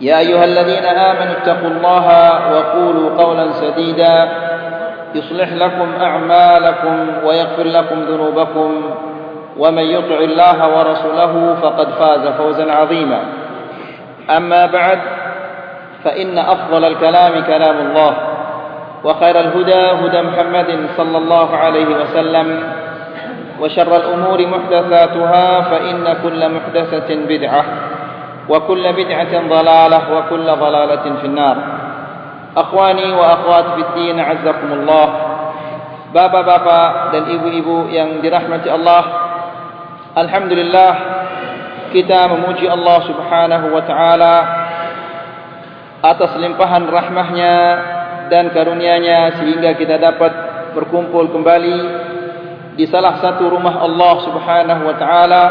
يا أيها الذين آمنوا اتقوا الله وقولوا قولا سديدا. يصلح لكم أعمالكم ويغفر لكم ذنوبكم. ومن يطع الله ورسوله فقد فاز فوزا عظيما. أما بعد فإن أفضل الكلام كلام الله وخير الهدى هدى محمد صلى الله عليه وسلم وشر الأمور محدثاتها فإن كل محدثة بدعة. وكل بدعة ضلالة وكل ضلالة في النار أخواني وأخوات في الدين عزكم الله Bapak-bapak dan ibu-ibu yang dirahmati Allah Alhamdulillah Kita memuji Allah subhanahu wa ta'ala Atas limpahan rahmahnya dan karunia-Nya Sehingga kita dapat berkumpul kembali Di salah satu rumah Allah subhanahu wa ta'ala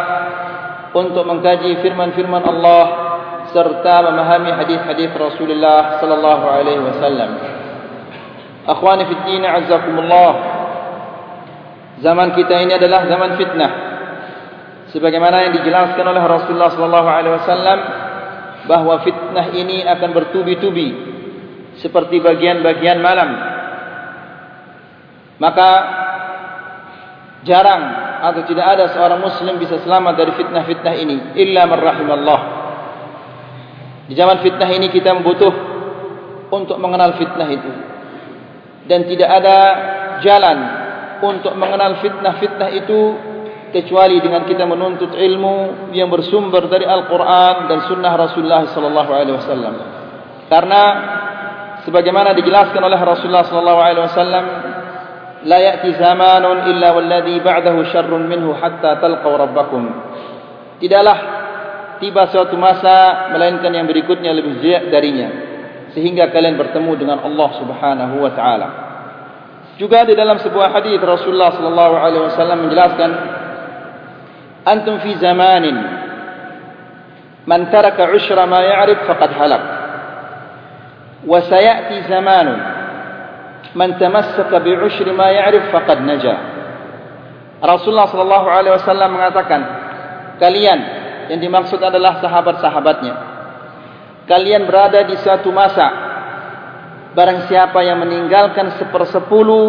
untuk mengkaji firman-firman Allah serta memahami hadis-hadis Rasulullah sallallahu alaihi wasallam. Akhwani fi din azzakumullah. Zaman kita ini adalah zaman fitnah. Sebagaimana yang dijelaskan oleh Rasulullah sallallahu alaihi wasallam bahwa fitnah ini akan bertubi-tubi seperti bagian-bagian malam. Maka jarang atau tidak ada seorang muslim bisa selamat dari fitnah-fitnah ini illa man rahimallah. Di zaman fitnah ini kita membutuh untuk mengenal fitnah itu. Dan tidak ada jalan untuk mengenal fitnah-fitnah itu kecuali dengan kita menuntut ilmu yang bersumber dari Al-Qur'an dan sunnah Rasulullah sallallahu alaihi wasallam. Karena sebagaimana dijelaskan oleh Rasulullah sallallahu alaihi wasallam لا يأتي زمان إلا والذي بعده شر منه حتى تلقوا ربكم tidaklah tiba suatu masa melainkan yang berikutnya lebih jelek darinya sehingga kalian bertemu dengan Allah Subhanahu wa taala juga di dalam sebuah hadis Rasulullah sallallahu alaihi wasallam menjelaskan antum fi zamanin man taraka ushra ma ya'rif faqad halak wa sayati zamanun man tamassaka bi ushri ma ya'rif faqad naja. Rasulullah sallallahu alaihi wasallam mengatakan, kalian yang dimaksud adalah sahabat-sahabatnya. Kalian berada di suatu masa barang siapa yang meninggalkan sepersepuluh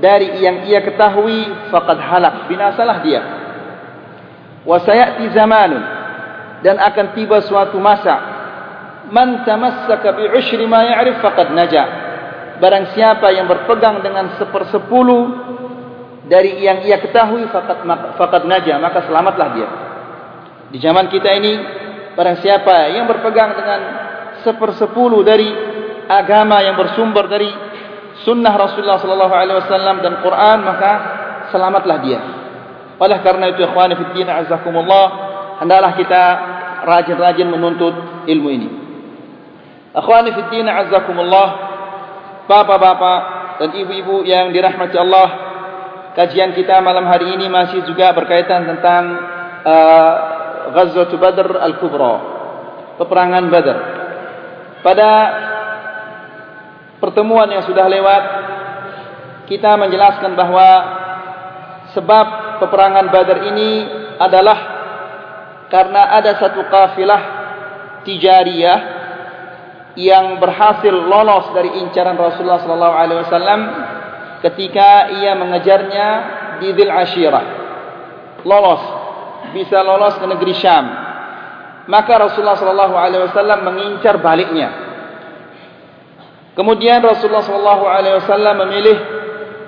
dari yang ia ketahui faqad halak, binasalah dia. Wa sayati zamanun dan akan tiba suatu masa man tamassaka bi ushri ma ya'rif faqad naja barang siapa yang berpegang dengan sepersepuluh dari yang ia ketahui fakat fakat naja maka selamatlah dia. Di zaman kita ini barang siapa yang berpegang dengan sepersepuluh dari agama yang bersumber dari sunnah Rasulullah sallallahu alaihi wasallam dan Quran maka selamatlah dia. Oleh karena itu ikhwani fi din azakumullah hendaklah kita rajin-rajin menuntut ilmu ini. Ikhwani fi din azakumullah Bapak-bapak dan ibu-ibu yang dirahmati Allah Kajian kita malam hari ini masih juga berkaitan tentang uh, Ghazwat Badr Al-Kubra Peperangan Badr. Pada pertemuan yang sudah lewat Kita menjelaskan bahawa Sebab peperangan Badr ini adalah Karena ada satu kafilah Tijariyah yang berhasil lolos dari incaran Rasulullah sallallahu alaihi wasallam ketika ia mengejarnya di Dzil Ashirah. Lolos, bisa lolos ke negeri Syam. Maka Rasulullah sallallahu alaihi wasallam mengincar baliknya. Kemudian Rasulullah sallallahu alaihi wasallam memilih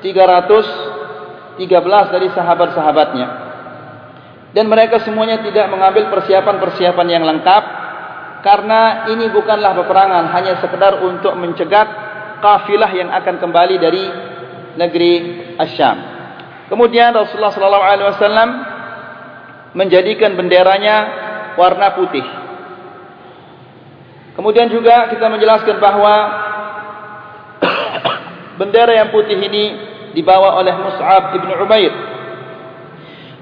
313 dari sahabat-sahabatnya. Dan mereka semuanya tidak mengambil persiapan-persiapan yang lengkap karena ini bukanlah peperangan hanya sekedar untuk mencegat kafilah yang akan kembali dari negeri Asyam. Kemudian Rasulullah sallallahu alaihi wasallam menjadikan benderanya warna putih. Kemudian juga kita menjelaskan bahwa bendera yang putih ini dibawa oleh Mus'ab ibn Umair.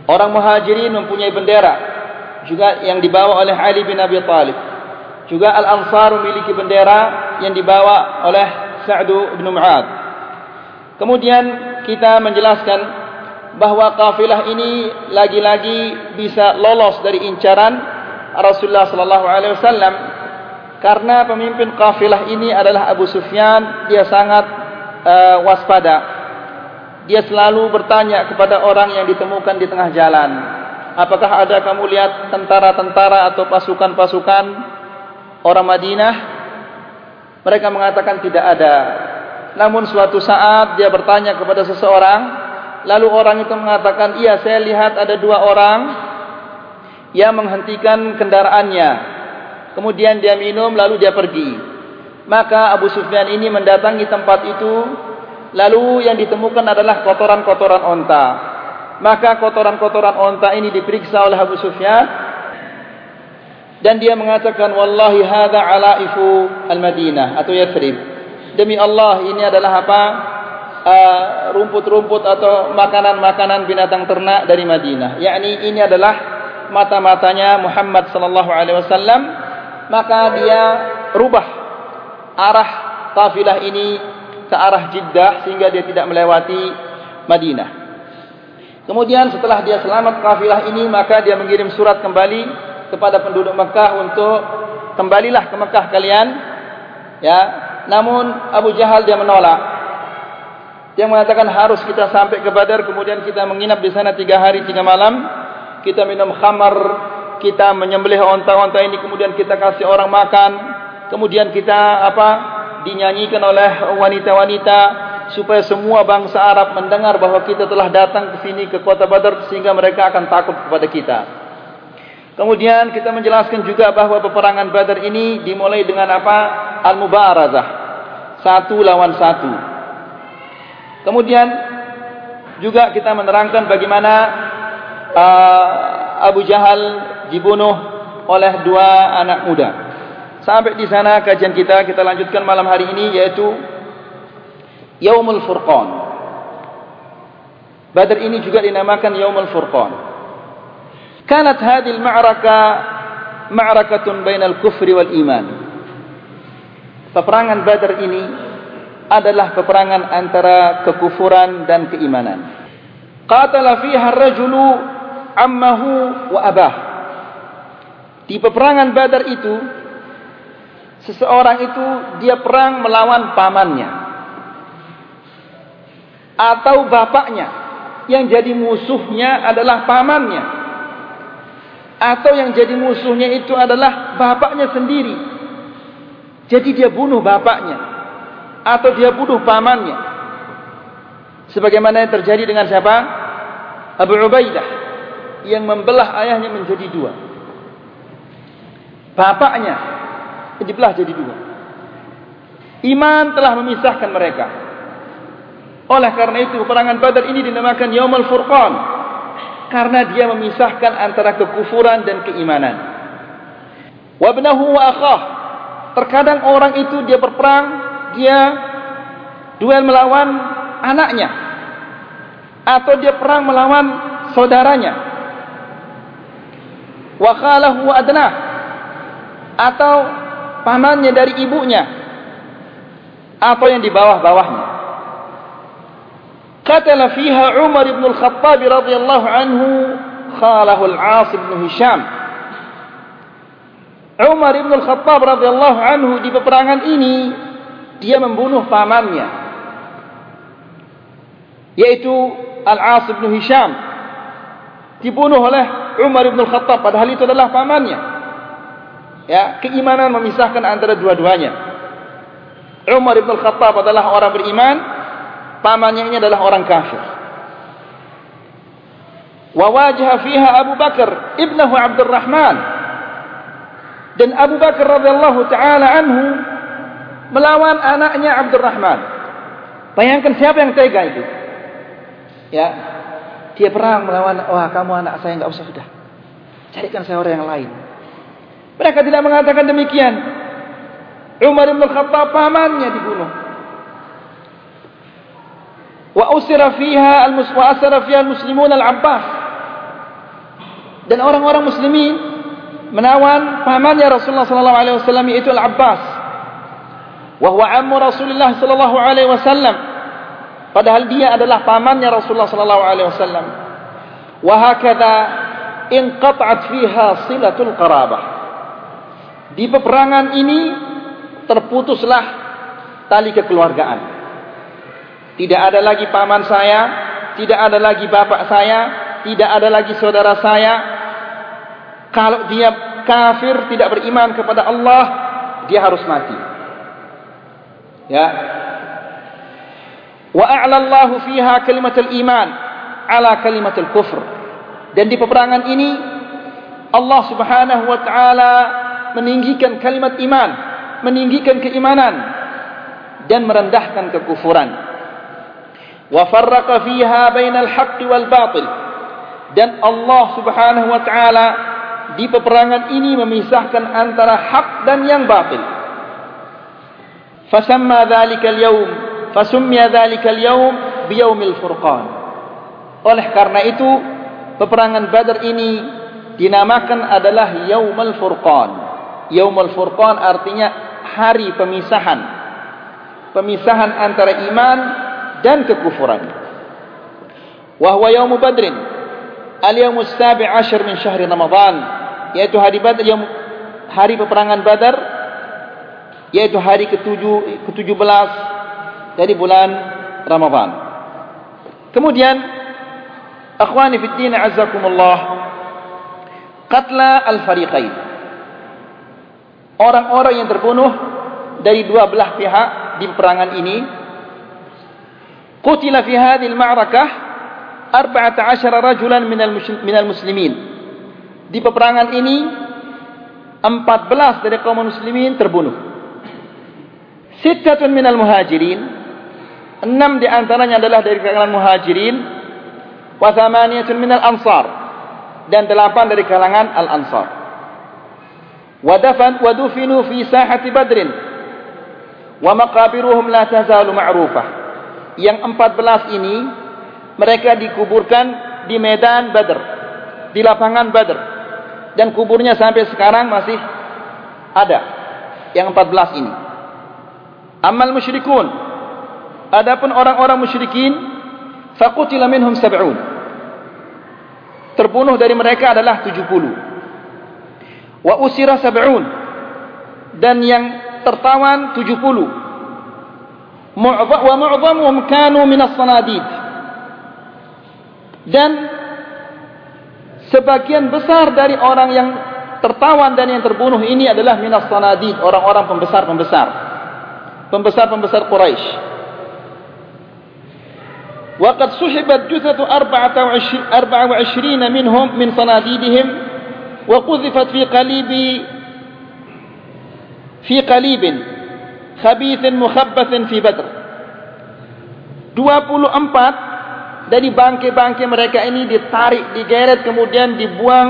Orang muhajirin mempunyai bendera juga yang dibawa oleh Ali bin Abi Talib. Juga Al-Ansar memiliki bendera yang dibawa oleh Sa'd bin Mu'ad. Kemudian kita menjelaskan bahawa kafilah ini lagi-lagi bisa lolos dari incaran Rasulullah sallallahu alaihi wasallam karena pemimpin kafilah ini adalah Abu Sufyan, dia sangat uh, waspada. Dia selalu bertanya kepada orang yang ditemukan di tengah jalan, apakah ada kamu lihat tentara-tentara atau pasukan-pasukan orang Madinah? Mereka mengatakan tidak ada. Namun suatu saat dia bertanya kepada seseorang, lalu orang itu mengatakan, "Iya, saya lihat ada dua orang yang menghentikan kendaraannya kemudian dia minum lalu dia pergi. Maka Abu Sufyan ini mendatangi tempat itu lalu yang ditemukan adalah kotoran-kotoran onta. Maka kotoran-kotoran onta ini diperiksa oleh Abu Sufyan dan dia mengatakan wallahi hadza alaifu al-Madinah atau Yathrib. Demi Allah ini adalah apa? Uh, rumput-rumput atau makanan-makanan binatang ternak dari Madinah. Yakni ini adalah mata-matanya Muhammad sallallahu alaihi wasallam maka dia rubah arah kafilah ini ke arah Jeddah sehingga dia tidak melewati Madinah. Kemudian setelah dia selamat kafilah ini maka dia mengirim surat kembali kepada penduduk Mekah untuk kembalilah ke Mekah kalian. Ya, namun Abu Jahal dia menolak. Dia mengatakan harus kita sampai ke Badar kemudian kita menginap di sana tiga hari tiga malam. Kita minum khamar kita menyembelih onta-onta ini kemudian kita kasih orang makan kemudian kita apa dinyanyikan oleh wanita-wanita supaya semua bangsa Arab mendengar bahwa kita telah datang ke sini ke kota Badar sehingga mereka akan takut kepada kita. Kemudian kita menjelaskan juga bahwa peperangan Badar ini dimulai dengan apa? Al-Mubarazah. Satu lawan satu. Kemudian juga kita menerangkan bagaimana uh, Abu Jahal dibunuh oleh dua anak muda. Sampai di sana kajian kita kita lanjutkan malam hari ini yaitu Yaumul Furqan. Badar ini juga dinamakan Yaumul Furqan. Kanat hadhihi al-ma'raka ma'rakatun bainal kufri wal iman. Peperangan Badar ini adalah peperangan antara kekufuran dan keimanan. Qatala fiha ar-rajulu ammahu wa abah. Di peperangan Badar itu seseorang itu dia perang melawan pamannya atau bapaknya yang jadi musuhnya adalah pamannya atau yang jadi musuhnya itu adalah bapaknya sendiri. Jadi dia bunuh bapaknya atau dia bunuh pamannya. Sebagaimana yang terjadi dengan siapa? Abu Ubaidah yang membelah ayahnya menjadi dua bapaknya dibelah jadi dua. Iman telah memisahkan mereka. Oleh karena itu perangan Badar ini dinamakan Yaumul Furqan karena dia memisahkan antara kekufuran dan keimanan. Wabnahu wa akhah. Terkadang orang itu dia berperang, dia duel melawan anaknya atau dia perang melawan saudaranya. Wa khalahu wa adnah atau pamannya dari ibunya atau yang di bawah-bawahnya. Qatala fiha Umar ibn al-Khattab radhiyallahu anhu khalahu al-As ibn Hisham. Umar ibn al-Khattab radhiyallahu anhu di peperangan ini dia membunuh pamannya yaitu Al-As ibn Hisham dibunuh oleh Umar ibn al-Khattab padahal itu adalah pamannya. Ya, keimanan memisahkan antara dua-duanya. Umar bin Khattab adalah orang beriman, pamannya ini adalah orang kafir. Wa wajah fiha Abu Bakar ibnahu Abdurrahman. Dan Abu Bakar radhiyallahu taala anhu melawan anaknya Abdurrahman. Bayangkan siapa yang tega itu? Ya. Dia perang melawan, wah kamu anak saya enggak usah sudah. Carikan saya orang yang lain. Mereka tidak mengatakan demikian. Umar bin Khattab pamannya dibunuh. Wa fiha al-muswa asara fiha al-muslimun al-Abbas. Dan orang-orang muslimin menawan pamannya Rasulullah sallallahu alaihi wasallam yaitu Al-Abbas. Wa huwa ammu Rasulullah sallallahu alaihi wasallam. Padahal dia adalah pamannya Rasulullah sallallahu alaihi wasallam. Wa hakadha inqata'at fiha silatul qarabah. Di peperangan ini terputuslah tali kekeluargaan. Tidak ada lagi paman saya, tidak ada lagi bapak saya, tidak ada lagi saudara saya. Kalau dia kafir tidak beriman kepada Allah, dia harus mati. Ya. Wa a'la Allah fiha kalimatul iman ala kalimatul kufr. Dan di peperangan ini Allah Subhanahu wa taala meninggikan kalimat iman, meninggikan keimanan dan merendahkan kekufuran. Wa farraqa fiha bainal haqqi wal batil. Dan Allah Subhanahu wa taala di peperangan ini memisahkan antara hak dan yang batil. Fasamma dzalika al-yawm, fasummiya dzalika al-yawm biyaumil furqan. Oleh karena itu peperangan Badar ini dinamakan adalah Yaumul Furqan. Yaumul Furqan artinya hari pemisahan. Pemisahan antara iman dan kekufuran. Wa huwa yaum Badr. Al-yaum as-sabi' 'ashar min syahr Ramadan, yaitu hari Badar hari peperangan Badar yaitu hari ke-7 ke-17 dari bulan Ramadan. Kemudian Akhwani fi din azzakumullah Qatla al-fariqain Orang-orang yang terbunuh dari dua belah pihak di perangan ini Qutila fi hadhihi al-ma'rakah 14 rajulan min al-muslimin Di peperangan ini 14 dari kaum muslimin terbunuh. Sittatun min al-muhajirin Enam di antaranya adalah dari kalangan muhajirin. Wa thamaniyatun minal ansar. Dan delapan dari kalangan al ansar wa dafan wa dufinu fi sahati badrin. Wa maqabiruhum la tazalu ma'rufah yang empat belas ini mereka dikuburkan di medan badr di lapangan badr. Dan kuburnya sampai sekarang masih ada yang empat belas ini. Amal musyrikun. Adapun orang-orang musyrikin faqutila minhum sab'un. Terbunuh dari mereka adalah 70 wa usira sab'un. Dan yang tertawan 70 wa mu'dhamuhum kanu min as-sanadid dan sebagian besar dari orang yang tertawan dan yang terbunuh ini adalah min as-sanadid orang-orang pembesar-pembesar pembesar-pembesar Quraisy وقد سحبت جثة أربعة وعشرين منهم من صناديدهم وقذفت في قليب في قليب khabithin mukhabbathin fi badr 24 dari bangkai-bangkai mereka ini ditarik, digeret, kemudian dibuang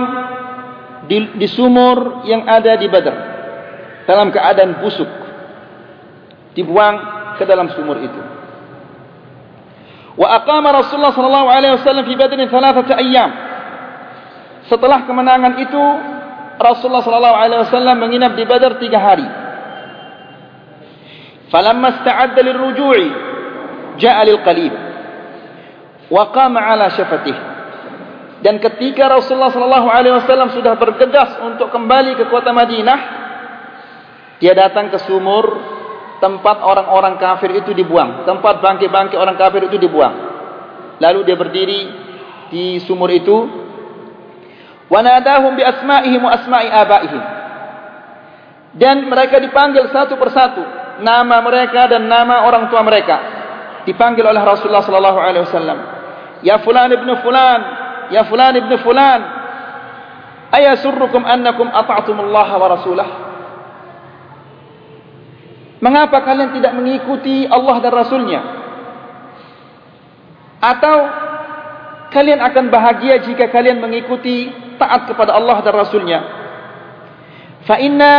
di, di sumur yang ada di badr dalam keadaan busuk dibuang ke dalam sumur itu. Wa aqama Rasulullah sallallahu alaihi wasallam fi Badr thalathata ayyam. Setelah kemenangan itu Rasulullah sallallahu alaihi wasallam menginap di Badar tiga hari. Ista'adda lirruju'i ja'a lilqalib wa qama ala syafatih. Dan ketika Rasulullah sallallahu alaihi wasallam sudah bergegas untuk kembali ke kota Madinah, dia datang ke sumur tempat orang-orang kafir itu dibuang, tempat bangkai-bangkai orang kafir itu dibuang. Lalu dia berdiri di sumur itu, wa nadahum bi asma'ihim wa asma'i abaihim. Dan mereka dipanggil satu persatu nama mereka dan nama orang tua mereka. Dipanggil oleh Rasulullah sallallahu alaihi wasallam. Ya fulan ibn fulan, ya fulan ibn fulan. Ayasurrukum annakum ata'tumullah wa rasulah? Mengapa kalian tidak mengikuti Allah dan Rasulnya? Atau kalian akan bahagia jika kalian mengikuti taat kepada Allah dan Rasulnya? Fa inna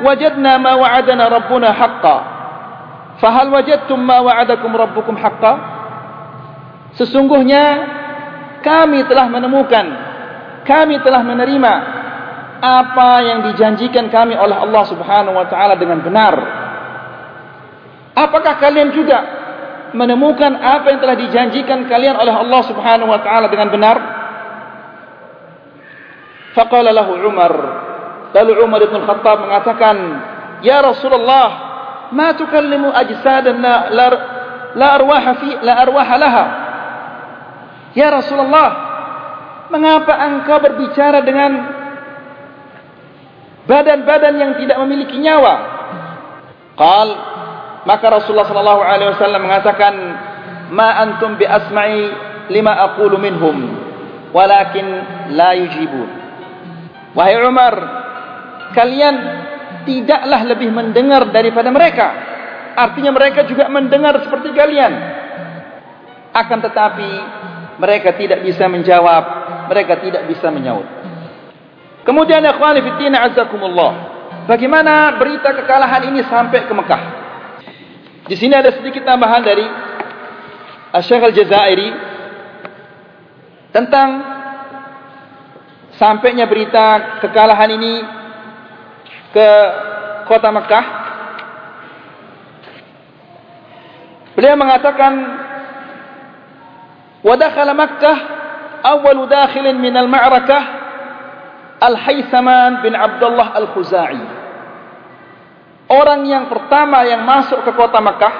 wajadna ma wa'adana rabbuna haqqan. Fa hal wajadtum ma wa'adakum rabbukum haqqan? Sesungguhnya kami telah menemukan, kami telah menerima apa yang dijanjikan kami oleh Allah Subhanahu wa taala dengan benar. Apakah kalian juga menemukan apa yang telah dijanjikan kalian oleh Allah Subhanahu wa taala dengan benar? Faqala lahu Umar. Lalu Umar bin Khattab mengatakan, "Ya Rasulullah, ma tukallimu ajsadan la la, arwah fi la arwah laha." Ya Rasulullah, mengapa engkau berbicara dengan badan-badan yang tidak memiliki nyawa? Qal maka Rasulullah sallallahu alaihi wasallam mengatakan ma antum bi asma'i lima aqulu minhum walakin la yujibun wahai Umar kalian tidaklah lebih mendengar daripada mereka. Artinya mereka juga mendengar seperti kalian. Akan tetapi mereka tidak bisa menjawab mereka tidak bisa menyaut. Kemudian ikhwan fillah azzakumullah bagaimana berita kekalahan ini sampai ke Mekah? Di sini ada sedikit tambahan dari Syekh Al-Jazairi tentang sampainya berita kekalahan ini ke kota Mekah. Beliau mengatakan wa dakhala Makkah awwal dakhil min al-ma'rakah Al-Haythaman bin Abdullah Al-Khuzai orang yang pertama yang masuk ke kota Mekah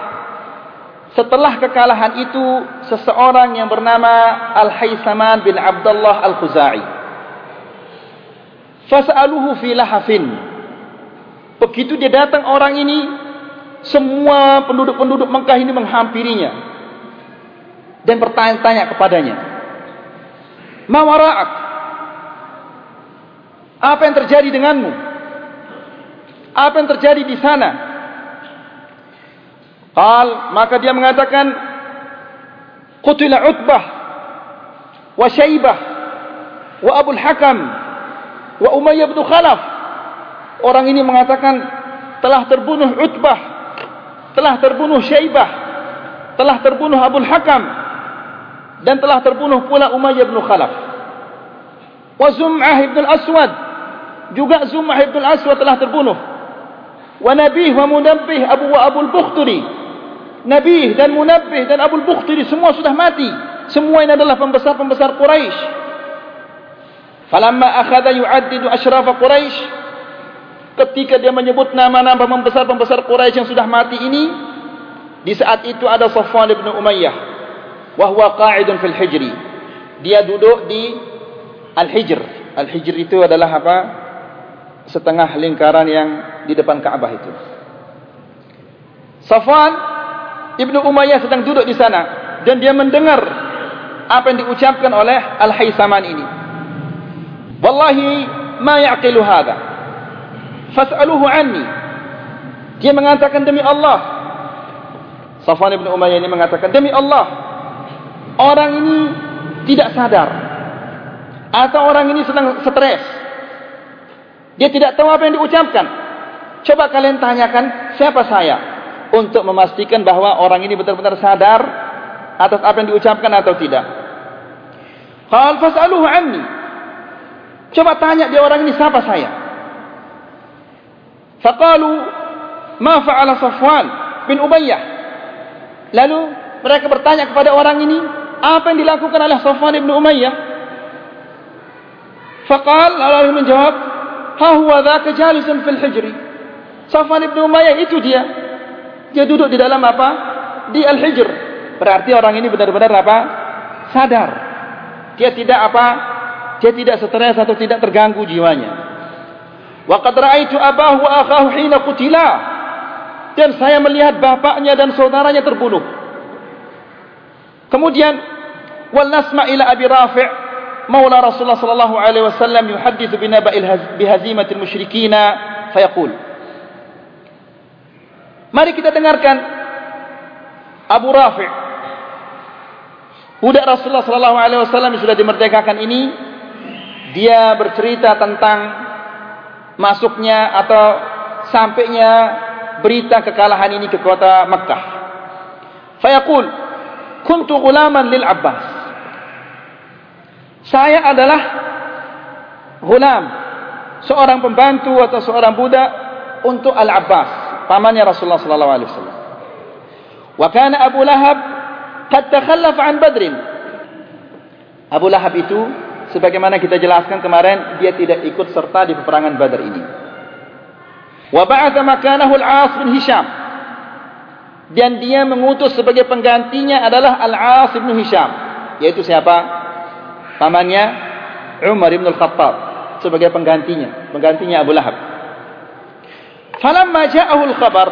setelah kekalahan itu seseorang yang bernama Al-Haysaman bin Abdullah Al-Khuzai. Fas'aluhu fi lahafin. Begitu dia datang orang ini, semua penduduk-penduduk Mekah ini menghampirinya dan bertanya-tanya kepadanya. Ma wara'ak? Apa yang terjadi denganmu? apa yang terjadi di sana? Qal maka dia mengatakan qutila Utbah wa Syaibah wa Abu Hakam wa Umayyah bin Khalaf orang ini mengatakan telah terbunuh Utbah, telah terbunuh Syaibah, telah terbunuh Abdul Hakam dan telah terbunuh pula Umayyah bin Khalaf. Wa Zum'ah bin Al-Aswad juga Zum'ah bin Al-Aswad telah terbunuh. Wa Nabih wa Munabbih Abu wa Abu Al-Bukhtari. Nabih dan Munabbih dan Abu Al-Bukhtari semua sudah mati. Semua ini adalah pembesar-pembesar Quraisy. Falamma akhadha yu'addidu ashraf Quraisy, ketika dia menyebut nama-nama pembesar-pembesar Quraisy yang sudah mati ini di saat itu ada Safwan bin Umayyah wa huwa qa'idun fil hijri dia duduk di al-hijr al-hijr itu adalah apa setengah lingkaran yang di depan Ka'bah itu. Safwan Ibnu Umayyah sedang duduk di sana dan dia mendengar apa yang diucapkan oleh Al-Haysaman ini. Wallahi ma yaqilu hadha. Fas'aluhu anni. Dia mengatakan demi Allah. Safwan Ibnu Umayyah ini mengatakan demi Allah. Orang ini tidak sadar atau orang ini sedang stres. Dia tidak tahu apa yang diucapkan. Coba kalian tanyakan siapa saya untuk memastikan bahwa orang ini benar-benar sadar atas apa yang diucapkan atau tidak. Qal fas'aluhu anni. Coba tanya dia orang ini siapa saya. Faqalu ma fa'ala Safwan bin Umayyah. Lalu mereka bertanya kepada orang ini, apa yang dilakukan oleh Safwan bin Umayyah? Faqal lalu menjawab, "Ha huwa dzaka jalisun fil hijri." Safwan ibn Umayyah itu dia. Dia duduk di dalam apa? Di Al-Hijr. Berarti orang ini benar-benar apa? Sadar. Dia tidak apa? Dia tidak stres atau tidak terganggu jiwanya. Wa qad ra'aitu abahu wa akhahu hina qutila. dan saya melihat bapaknya dan saudaranya terbunuh. Kemudian wal nasma ila Abi Rafi' maula Rasulullah sallallahu alaihi wasallam yuhaddithu bi naba'il bihazimatil musyrikin fayaqul Mari kita dengarkan Abu Rafi' budak Rasulullah sallallahu alaihi wasallam sudah dimerdekakan ini dia bercerita tentang masuknya atau sampainya berita kekalahan ini ke kota Makkah. Fayaqul, "Kuntu ghulaman lil Abbas." Saya adalah ghulam, seorang pembantu atau seorang budak untuk Al-Abbas, pamannya Rasulullah sallallahu alaihi wasallam. Wa kana Abu Lahab qad takhallafa an Badr. Abu Lahab itu sebagaimana kita jelaskan kemarin dia tidak ikut serta di peperangan Badar ini. Wa ba'atha makanahu al-'As bin Hisham. Dan dia mengutus sebagai penggantinya adalah Al-'As bin Hisham, yaitu siapa? Pamannya Umar bin Al-Khattab sebagai penggantinya, penggantinya Abu Lahab. Falamma ja'ahu al-khabar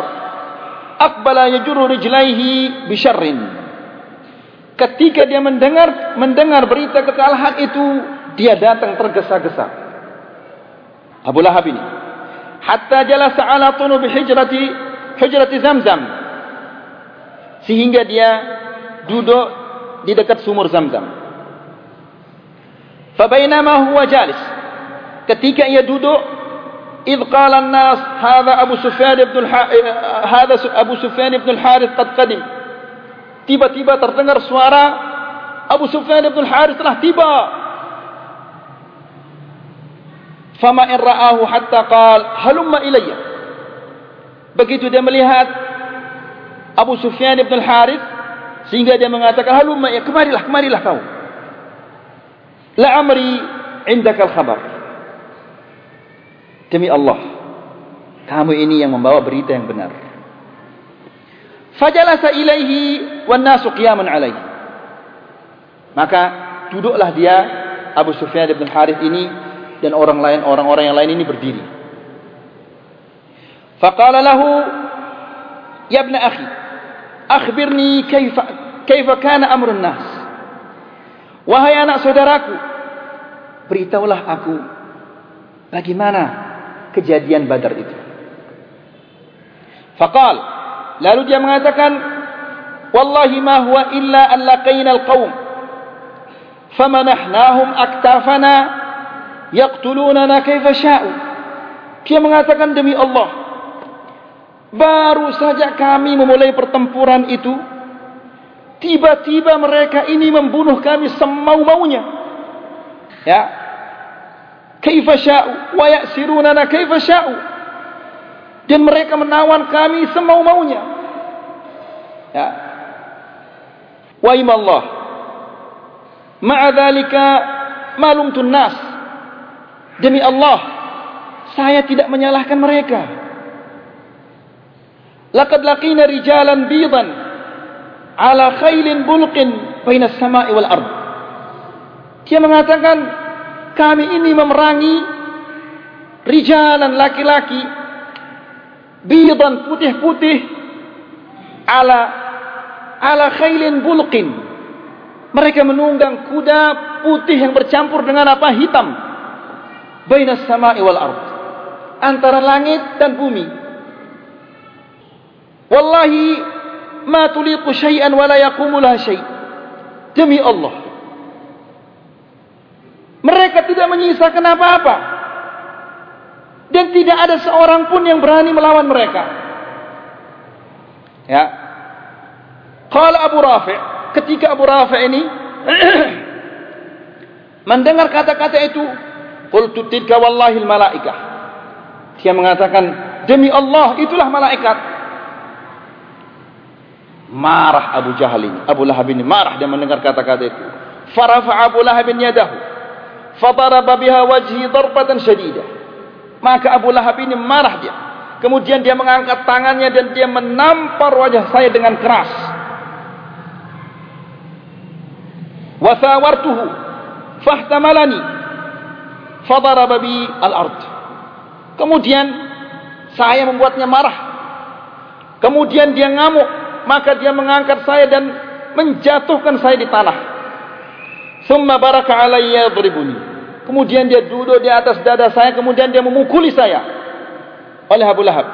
aqbala yajru rijlaihi bi syarrin. Ketika dia mendengar mendengar berita kekalahan itu, dia datang tergesa-gesa. Abu Lahab ini hatta jalasa ala tunub hijrati hijrati Zamzam sehingga dia duduk di dekat sumur Zamzam. Fabainama huwa jalis ketika ia duduk idh qala an-nas hadha Abu Sufyan ibn hadha Abu Sufyan ibn al-Harith qad qadim tiba-tiba terdengar suara Abu Sufyan ibn al-Harith telah tiba Fama in ra'ahu hatta qal halumma ilayya. Begitu dia melihat Abu Sufyan ibn al-Harith sehingga dia mengatakan halumma ya kemarilah kemarilah kau. La amri indaka al-khabar. Demi Allah kamu ini yang membawa berita yang benar. Fajalasa ilaihi wan nasu qiyaman alaihi. Maka duduklah dia Abu Sufyan ibn al-Harith ini dan orang lain orang-orang yang lain ini berdiri. Faqala lahu ya ibn akhi akhbirni kaifa kaifa kana amrun nas wahai anak saudaraku beritahulah aku bagaimana kejadian badar itu faqal lalu dia mengatakan wallahi ma huwa illa an laqaina alqaum famanahnahum aktafana yaqtulunana kaifa sya'u dia mengatakan demi Allah baru saja kami memulai pertempuran itu tiba-tiba mereka ini membunuh kami semau-maunya. Ya. Kaifa sya'u wa ya'sirunana kaifa sya'u dan mereka menawan kami semau-maunya ya wa imallah ma'a dhalika malumtun nas Demi Allah, saya tidak menyalahkan mereka. Laqad laqina rijalan bidan ala khailin bulqin baina as-sama'i wal ard. Dia mengatakan kami ini memerangi rijalan laki-laki bidan putih-putih ala ala khailin bulqin. Mereka menunggang kuda putih yang bercampur dengan apa? Hitam. Baina samai wal ard. Antara langit dan bumi. Wallahi ma tuliqu syai'an wa la yaqumu laha syai' demi Allah. Mereka tidak menyisakan apa-apa dan tidak ada seorang pun yang berani melawan mereka ya qala Abu Rafi' ketika Abu Rafi' ini mendengar kata-kata itu Qultu tilka wallahi malaikah. Dia mengatakan, demi Allah itulah malaikat. Marah Abu Jahal ini, Abu Lahab ini marah dia mendengar kata-kata itu. Farafa Abu Lahab yadahu. Fadaraba biha wajhi darbatan syadidah. Maka Abu Lahab ini marah dia. Kemudian dia mengangkat tangannya dan dia menampar wajah saya dengan keras. Wasawartuhu fahtamalani fadaraba bi al-ard. Kemudian saya membuatnya marah. Kemudian dia ngamuk, maka dia mengangkat saya dan menjatuhkan saya di tanah. Summa baraka alayya yadribuni. Kemudian dia duduk di atas dada saya, kemudian dia memukuli saya. Oleh Abu Lahab.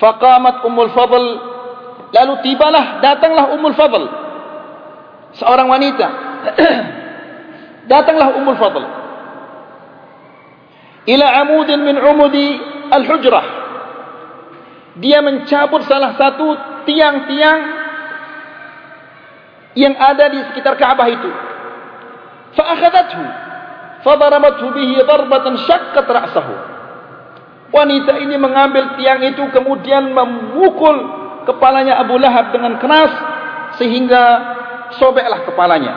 Faqamat Ummul Fadl lalu tibalah datanglah Ummul Fadl. Seorang wanita. datanglah Ummul Fadl. Ila amudin min umudi al-hujrah dia mencabut salah satu tiang-tiang yang ada di sekitar Ka'bah itu. Fa'akhadathu fadarabathu bihi darbatan syaqqat ra'sahu. Wanita ini mengambil tiang itu kemudian memukul kepalanya Abu Lahab dengan keras sehingga sobeklah kepalanya.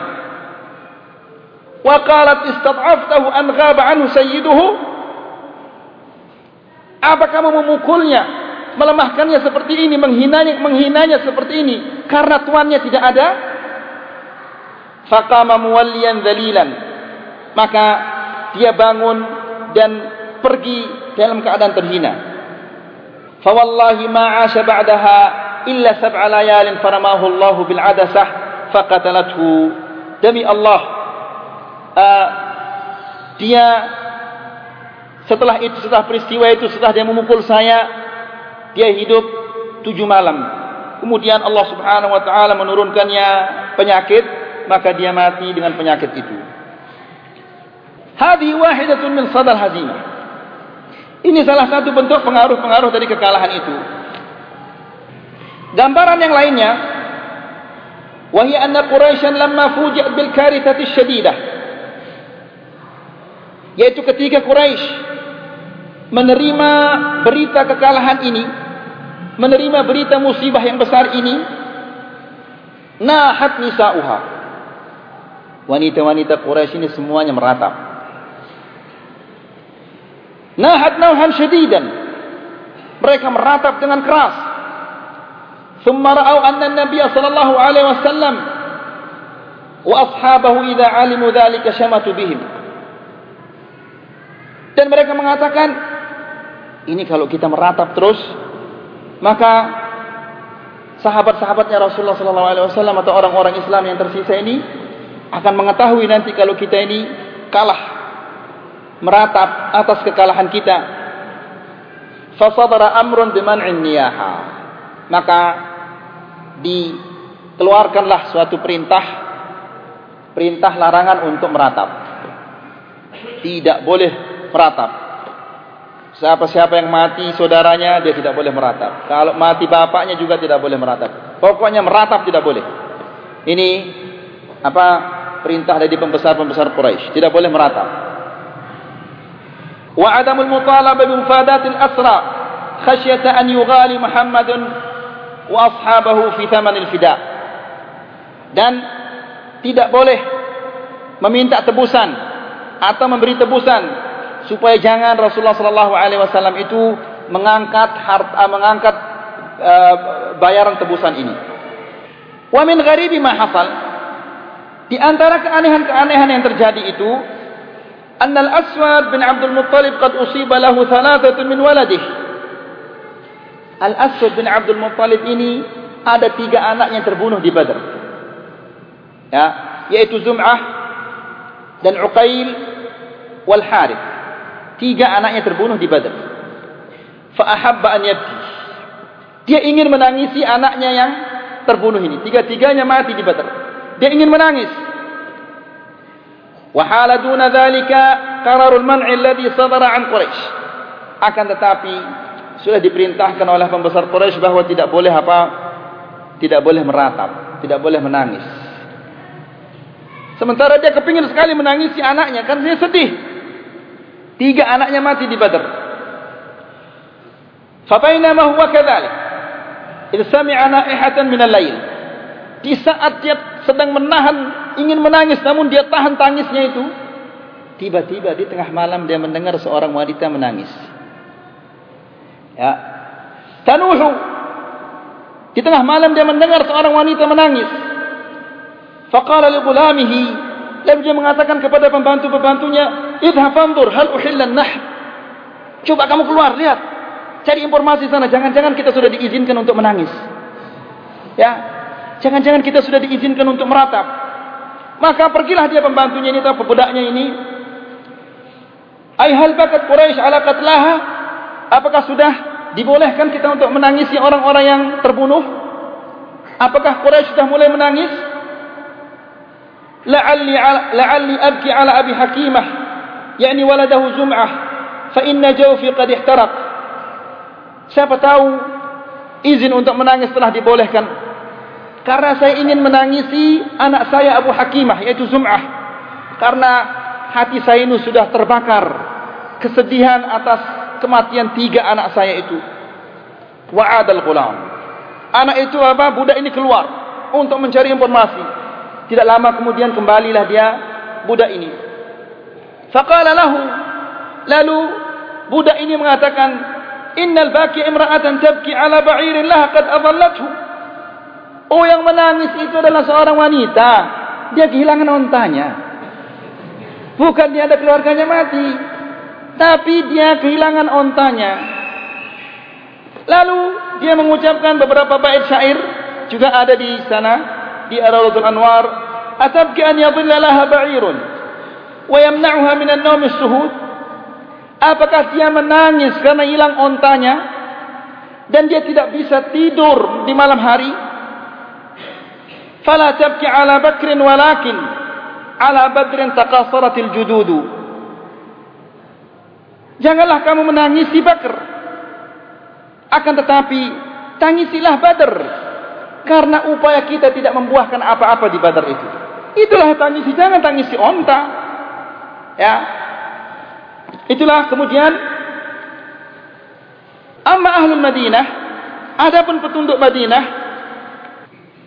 Wa qalat istad'aftahu an ghaba anhu sayyiduhu? Apa kamu memukulnya melemahkannya seperti ini, menghinanya, menghinanya seperti ini karena tuannya tidak ada. Faqama muwalliyan dalilan. Maka dia bangun dan pergi dalam keadaan terhina. Fa wallahi ma 'asha ba'daha illa sab'a layalin faramahu Allah bil 'adasah faqatalathu. Demi Allah uh, dia setelah itu setelah peristiwa itu setelah dia memukul saya dia hidup tujuh malam. Kemudian Allah subhanahu wa ta'ala menurunkannya penyakit. Maka dia mati dengan penyakit itu. Hadi wahidatun min sadal hazimah. Ini salah satu bentuk pengaruh-pengaruh dari kekalahan itu. Gambaran yang lainnya. Wahia anna Quraisyan lamma fuji'at bil karitati syadidah. Yaitu ketika Quraisy menerima berita kekalahan ini menerima berita musibah yang besar ini nahat nisa'uha wanita-wanita Quraisy ini semuanya meratap nahat nauhan syadidan. Mereka meratap dengan keras. Thumma ra'au anna nabiy sallallahu alaihi wasallam wa ashabahu idza alimu dhalika shamatu bihim. Dan mereka mengatakan ini kalau kita meratap terus maka sahabat-sahabatnya Rasulullah sallallahu alaihi wasallam atau orang-orang Islam yang tersisa ini akan mengetahui nanti kalau kita ini kalah meratap atas kekalahan kita fasadara amrun biman'in niyaha maka dikeluarkanlah suatu perintah perintah larangan untuk meratap tidak boleh meratap Siapa-siapa yang mati saudaranya dia tidak boleh meratap. Kalau mati bapaknya juga tidak boleh meratap. Pokoknya meratap tidak boleh. Ini apa perintah dari pembesar-pembesar Quraisy, tidak boleh meratap. Bi mufadatil asra khasyata an yughali Muhammadun wa ashabahu fi thamanil fida. Dan tidak boleh meminta tebusan atau memberi tebusan supaya jangan Rasulullah sallallahu alaihi wasallam itu mengangkat harta mengangkat uh, bayaran tebusan ini. Wa min gharibi ma hafal di antara keanehan-keanehan yang terjadi itu al-Aswad bin Abdul Muttalib qad usiba lahu thalathatun min waladihi. Al-Aswad bin Abdul Muttalib ini ada tiga anak yang terbunuh di Badr. Ya, yaitu Zum'ah dan Uqail wal Harith. Tiga anaknya terbunuh di Badr. Fa'ahabba an yabki. Dia ingin menangisi anaknya yang terbunuh ini. Tiga-tiganya mati di Badr. Dia ingin menangis. Wahala duna dhalika qararul man'i alladhi sadara an Quraisy. Akan tetapi sudah diperintahkan oleh pembesar Quraisy bahwa tidak boleh apa? Tidak boleh meratap, tidak boleh menangis. Sementara dia kepingin sekali menangisi anaknya, kan dia sedih. Tiga anaknya mati di Badr. Fabainama huwa kadzalik. Idza sami'a na'ihatan min al-lail. Di saat dia sedang menahan ingin menangis namun dia tahan tangisnya itu, tiba-tiba di tengah malam dia mendengar seorang wanita menangis. Ya. Tanuhu. Di tengah malam dia mendengar seorang wanita menangis. Faqala li ghulamihi Lalu dia mengatakan kepada pembantu-pembantunya, "Idhab fanzur hal uhillan nahr." Coba kamu keluar lihat. Cari informasi sana. Jangan-jangan kita sudah diizinkan untuk menangis. Ya. Jangan-jangan kita sudah diizinkan untuk meratap. Maka pergilah dia pembantunya ini atau pebudaknya ini. Ayhal bakat Quraisy ala qatlaha? Apakah sudah dibolehkan kita untuk menangisi orang-orang yang terbunuh? Apakah Quraisy sudah mulai menangis? La'alli la'alli abki ala Abi Hakimah, yakni waladahu Zum'ah, fa inna jawfi qad ihtaraq. Siapa tahu izin untuk menangis telah dibolehkan. Karena saya ingin menangisi anak saya Abu Hakimah yaitu Zum'ah. Karena hati saya ini sudah terbakar kesedihan atas kematian tiga anak saya itu. Wa'adal ghulam. Anak itu apa? Budak ini keluar untuk mencari informasi. Tidak lama kemudian kembalilah dia budak ini. Faqala lahu lalu budak ini mengatakan innal baqi imra'atan tabki ala ba'irin laha qad adallathu oh yang menangis itu adalah seorang wanita. Dia kehilangan ontanya. Bukan dia ada keluarganya mati. Tapi dia kehilangan ontanya. Lalu dia mengucapkan beberapa bait syair juga ada di sana di Ar-Rawdul Anwar. Atabki an yadhilla laha ba'irun wa yamna'uha min an-nawm as-suhud. Apakah dia menangis karena hilang ontanya? Dan dia tidak bisa tidur di malam hari? Fala tabki ala Bakrin walakin ala Badrin taqasaratil jududu. Janganlah kamu menangisi Bakr. Akan tetapi tangisilah Badr karena upaya kita tidak membuahkan apa-apa di Badr itu. Itulah tangisi, jangan tangisi onta. Ya, Itulah kemudian amma ahlul Madinah adapun penduduk Madinah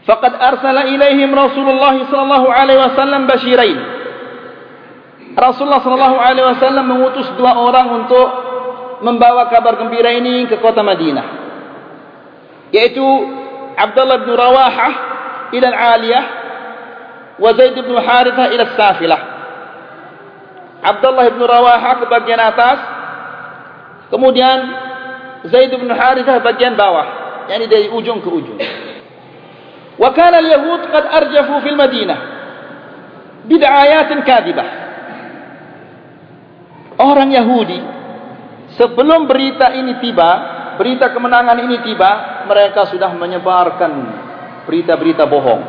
faqad arsala ilaihim Rasulullah sallallahu alaihi wasallam basyirain Rasulullah sallallahu alaihi wasallam mengutus dua orang untuk membawa kabar gembira ini ke kota Madinah yaitu Abdullah bin Rawahah ila al-Aliyah wa Zaid bin Harithah ila al-Safilah Abdullah bin Rawaha ke bagian atas. Kemudian Zaid bin Harithah bagian bawah. Yani dari ujung ke ujung. Kana al-yahud qad arjafu fil Madinah. Bid'ayatin kadhibah. Orang Yahudi sebelum berita ini tiba, berita kemenangan ini tiba, mereka sudah menyebarkan berita-berita bohong.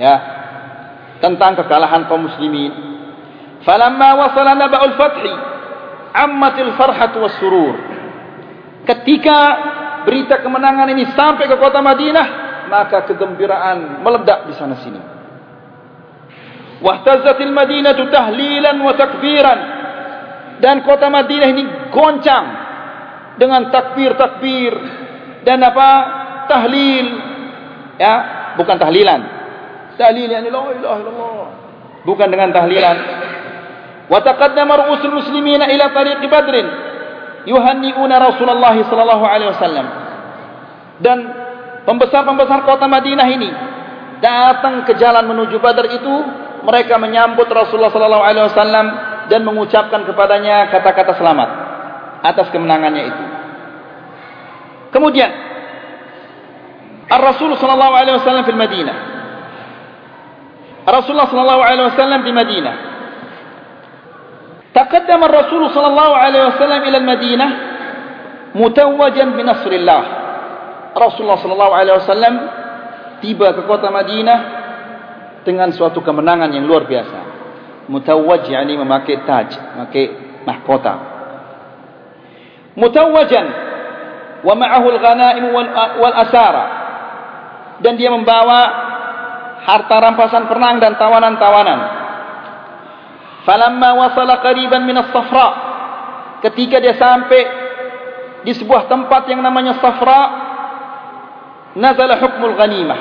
Ya. Tentang kekalahan kaum muslimin, Falamma wasala naba'ul fathi ammatil farhatu was surur. Ketika berita kemenangan ini sampai ke kota Madinah, maka kegembiraan meledak di sana sini. Wahtazatil Madinah tahlilan wa takbiran. Dan kota Madinah ini goncang dengan takbir-takbir dan apa? tahlil. Ya, bukan tahlilan. Tahlil yang la ilaha illallah. Bukan dengan tahlilan. Wa taqaddama ru'usul muslimina ila tariq Badrin yuhanniuna Rasulullah sallallahu alaihi wasallam. Dan pembesar-pembesar kota Madinah ini datang ke jalan menuju Badar itu, mereka menyambut Rasulullah sallallahu alaihi wasallam dan mengucapkan kepadanya kata-kata selamat atas kemenangannya itu. Kemudian Ar-Rasul sallallahu alaihi wasallam di Madinah. Rasulullah sallallahu alaihi wasallam di Madinah. تقدم الرسول صلى الله عليه وسلم إلى المدينة متوجا بنصر الله رسول الله صلى الله عليه وسلم tiba ke kota Madinah dengan suatu kemenangan yang luar biasa mutawaj yani memakai taj memakai mahkota mutawajan wa ma'ahu al-ghanaim wal asara dan dia membawa harta rampasan perang dan tawanan-tawanan falamma wasala qariban min as-safra ketika dia sampai di sebuah tempat yang namanya safra nazala hukmul ghanimah.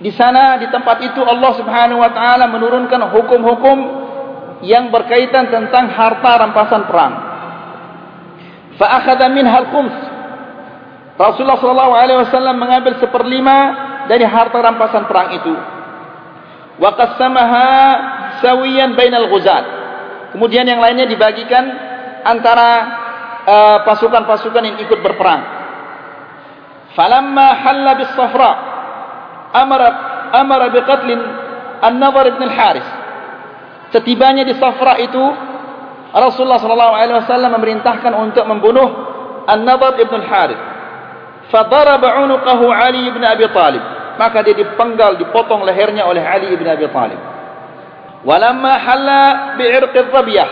Di sana di tempat itu Allah Subhanahu wa taala menurunkan hukum-hukum yang berkaitan tentang harta rampasan perang. Fa akhadha minha al-khums. Rasulullah sallallahu alaihi wasallam mengambil seperlima dari harta rampasan perang itu. Wa qassamaha sawiyan bainal ghuzat. Kemudian yang lainnya dibagikan antara uh, pasukan-pasukan uh, yang ikut berperang. Falamma halla bis Safra amara amara bi qatl An-Nadhr ibn al-Haris. Setibanya di Safra itu Rasulullah sallallahu alaihi wasallam memerintahkan untuk membunuh An-Nadhr ibn al-Haris. Fadaraba 'unuqahu Ali ibn Abi Talib. Maka dia dipenggal, dipotong lehernya oleh Ali ibn Abi Talib. Walamma halla bi'irq al-Rabiyah.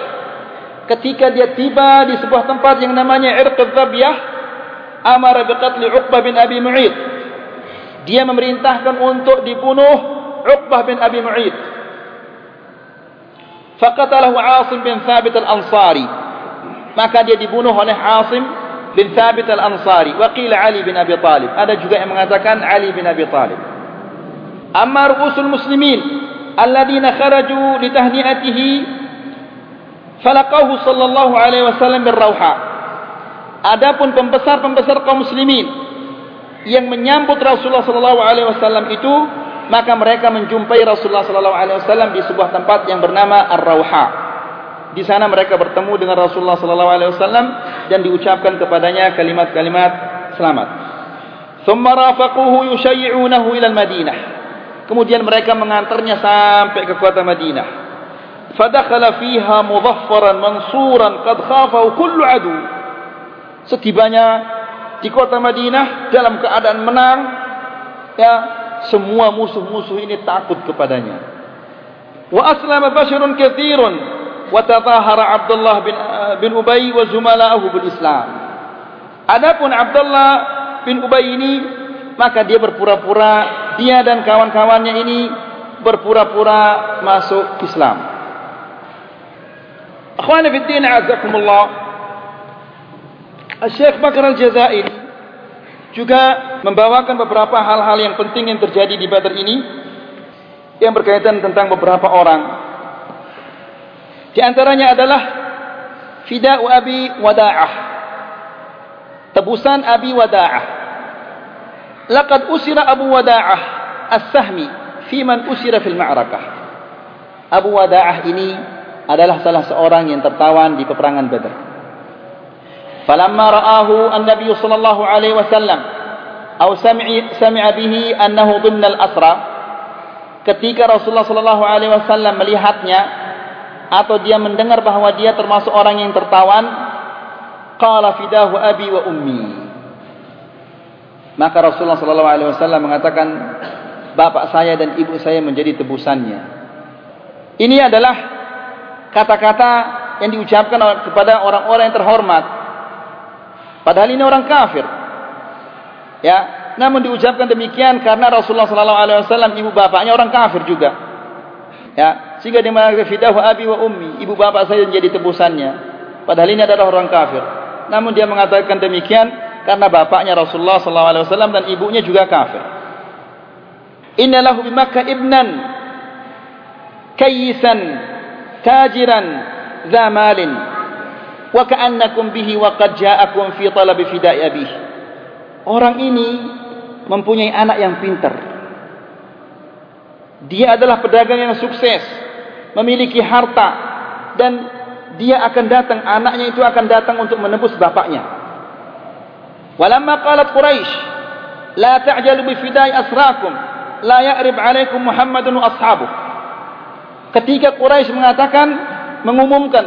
Ketika dia tiba di sebuah tempat yang namanya Irq al-Rabiyah, amara biqatl Uqbah bin Abi Mu'id. Dia memerintahkan untuk dibunuh Uqbah bin Abi Mu'id. Faqatalahu Asim bin Thabit al-Ansari. Maka dia dibunuh oleh Asim bin Thabit al-Ansari. Waqila Ali bin Abi Talib. Ada juga yang mengatakan Ali bin Abi Talib. Amma ru'usul muslimin alladhina kharaju li tahni'atihi falaqahu sallallahu alaihi wasallam birrauha adapun pembesar-pembesar kaum muslimin yang menyambut Rasulullah sallallahu alaihi wasallam itu maka mereka menjumpai Rasulullah sallallahu alaihi wasallam di sebuah tempat yang bernama Ar-Rauha di sana mereka bertemu dengan Rasulullah sallallahu alaihi wasallam dan diucapkan kepadanya kalimat-kalimat selamat. Thumma rafaquhu yushayyi'unahu ila al-Madinah. Kemudian mereka mengantarnya sampai ke kota Madinah. Fadakhala fiha mudhaffaran mansuran qad khafahu kullu adu. Setibanya di kota Madinah dalam keadaan menang, ya semua musuh-musuh ini takut kepadanya. Wa aslama bashirun katsirun wa tadhahara Abdullah bin bin Ubay wa zumala'ahu bil Islam. Adapun Abdullah bin Ubay ini maka dia berpura-pura dia dan kawan-kawannya ini berpura-pura masuk Islam. Akhwani fi din azakumullah. Syekh Bakar Al-Jazair juga membawakan beberapa hal-hal yang penting yang terjadi di Badar ini yang berkaitan tentang beberapa orang. Di antaranya adalah Fida'u Abi Wada'ah. Tebusan Abi Wada'ah. Laqad usira Abu Wada'ah As-Sahmi fi man usira fil ma'rakah. Abu Wada'ah ini adalah salah seorang yang tertawan di peperangan Badar. Falamma ra'ahu an-nabiy sallallahu alaihi wasallam aw sami'a sami'a bihi annahu dhimna al-asra ketika Rasulullah sallallahu alaihi wasallam melihatnya atau dia mendengar bahawa dia termasuk orang yang tertawan qala fidahu abi wa ummi Maka Rasulullah sallallahu alaihi wasallam mengatakan bapak saya dan ibu saya menjadi tebusannya. Ini adalah kata-kata yang diucapkan kepada orang-orang yang terhormat. Padahal ini orang kafir. Ya, namun diucapkan demikian karena Rasulullah sallallahu alaihi wasallam ibu bapaknya orang kafir juga. Ya, sehingga dia mengatakan fidahu abi wa ummi, ibu bapak saya menjadi tebusannya. Padahal ini adalah orang kafir. Namun dia mengatakan demikian karena bapaknya Rasulullah sallallahu alaihi wasallam dan ibunya juga kafir. Inna lahu bi Makkah ibnan kayisan tajiran dha malin wa ka'annakum bihi wa qad ja'akum fi talab fida'i abih. Orang ini mempunyai anak yang pintar. Dia adalah pedagang yang sukses, memiliki harta dan dia akan datang anaknya itu akan datang untuk menebus bapaknya. ولما قالت قريش لا تعجلوا بفداء أسراكم لا يأرب عليكم محمد وأصحابه ketika Quraisy mengatakan mengumumkan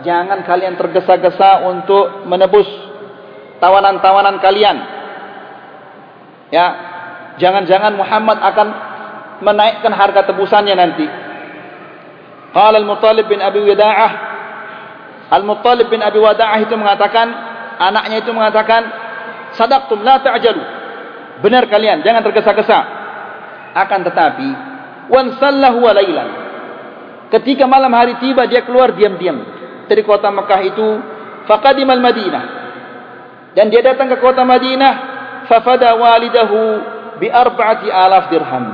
jangan kalian tergesa-gesa untuk menebus tawanan-tawanan kalian ya jangan-jangan Muhammad akan menaikkan harga tebusannya nanti qala al-Muttalib bin Abi Wada'ah al-Muttalib bin Abi Wada'ah itu mengatakan anaknya itu mengatakan sadaqtum la ta'jalu. Benar kalian, jangan tergesa-gesa. Akan tetapi, wan sallahu wa lailan. Ketika malam hari tiba dia keluar diam-diam dari kota Mekah itu, faqadimal Madinah. Dan dia datang ke kota Madinah, fafada walidahu bi arba'ati alaf dirham.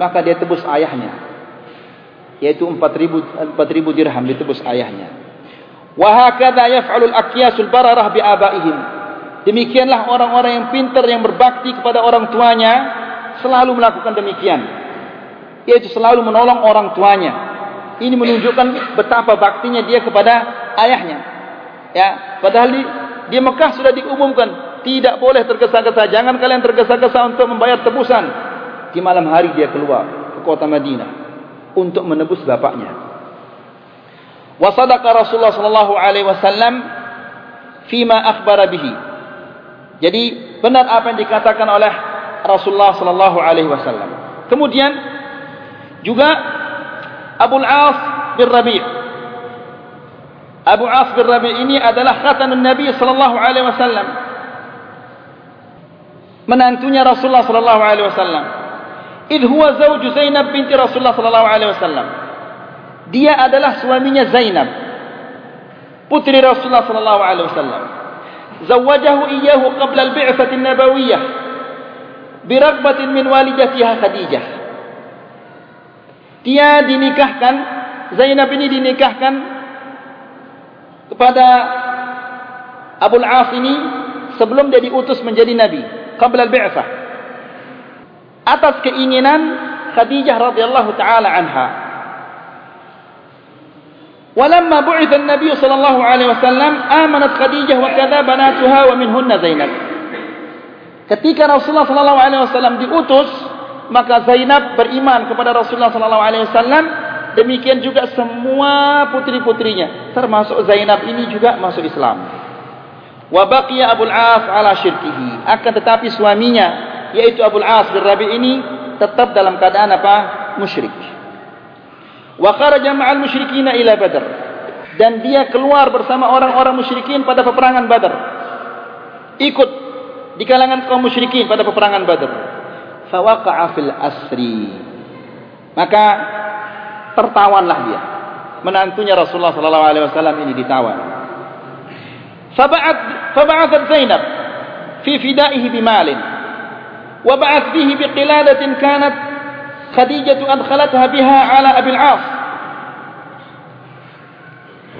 Maka dia tebus ayahnya. Yaitu 4000 4000 dirham ditebus ayahnya. Wa hakadha yaf'alu al-aqyasul bararah bi abaihim. Demikianlah orang-orang yang pintar yang berbakti kepada orang tuanya selalu melakukan demikian. Yaitu selalu menolong orang tuanya. Ini menunjukkan betapa baktinya dia kepada ayahnya. Ya, padahal di, di Mekah sudah diumumkan tidak boleh tergesa-gesa jangan kalian tergesa-gesa untuk membayar tebusan di malam hari dia keluar ke kota Madinah untuk menebus bapaknya wa sadaqa Rasulullah sallallahu alaihi wasallam fima akhbara bihi jadi benar apa yang dikatakan oleh Rasulullah sallallahu alaihi wasallam kemudian juga Abu Al-As bin Rabi' Abu As bin Rabi' ini adalah khatamun Nabi sallallahu alaihi wasallam. Menantunya Rasulullah sallallahu alaihi wasallam. Id huwa zawj Zainab binti Rasulullah sallallahu alaihi wasallam. Dia adalah suaminya Zainab. Putri Rasulullah sallallahu alaihi wasallam. Zawajahu iyyahu qabla al-bi'tsah an-nabawiyyah. Biragbatin min walidatiha Khadijah. Dia dinikahkan Zainab ini dinikahkan kepada Abu Al-As ini sebelum dia diutus menjadi nabi qabla al-bi'tsah atas keinginan Khadijah radhiyallahu taala anha ولما بعث النبي صلى الله عليه وسلم آمنت خديجة وكذا بناتها ومنهن زينب ketika Rasulullah sallallahu alaihi wasallam diutus maka Zainab beriman kepada Rasulullah sallallahu alaihi wasallam Demikian juga semua putri-putrinya termasuk Zainab ini juga masuk Islam. Wa baqiya Abu Al-As ala syirkihi. Akan tetapi suaminya yaitu Abu Al-As bin Rabi ini tetap dalam keadaan apa? Musyrik. Wa kharaja ma'al musyrikin ila Badr. Dan dia keluar bersama orang-orang musyrikin pada peperangan Badar. Ikut di kalangan kaum musyrikin pada peperangan Badar. Fawaqa'a fil asri. Maka tertawanlah dia. Menantunya Rasulullah sallallahu alaihi wasallam ini ditawan. Fab'at fab'athat Zainab fi fida'ihi bimalin wa ba'ath fihi biqiladatin kanat Khadijah adkhalatha biha ala Abi al-As.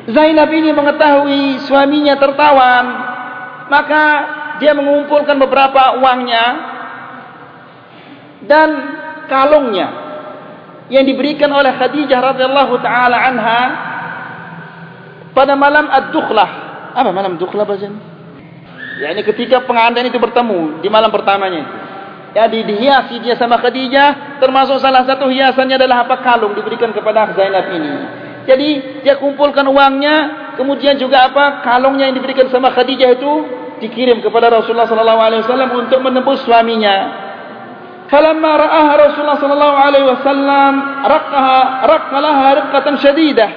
Zainab ini mengetahui suaminya tertawan, maka dia mengumpulkan beberapa uangnya dan kalungnya yang diberikan oleh Khadijah radhiyallahu taala anha pada malam ad-dukhlah. Apa malam dukhlah bahasa? Ya ini ketika pengantin itu bertemu di malam pertamanya itu. Jadi dihiasi dia sama Khadijah Termasuk salah satu hiasannya adalah apa kalung diberikan kepada Zainab ini. Jadi dia kumpulkan uangnya Kemudian juga apa kalungnya yang diberikan sama Khadijah itu Dikirim kepada Rasulullah SAW untuk menembus suaminya. Falamma ra'aha Rasulullah sallallahu alaihi wasallam raqqaha raqqalaha riqqatan shadidah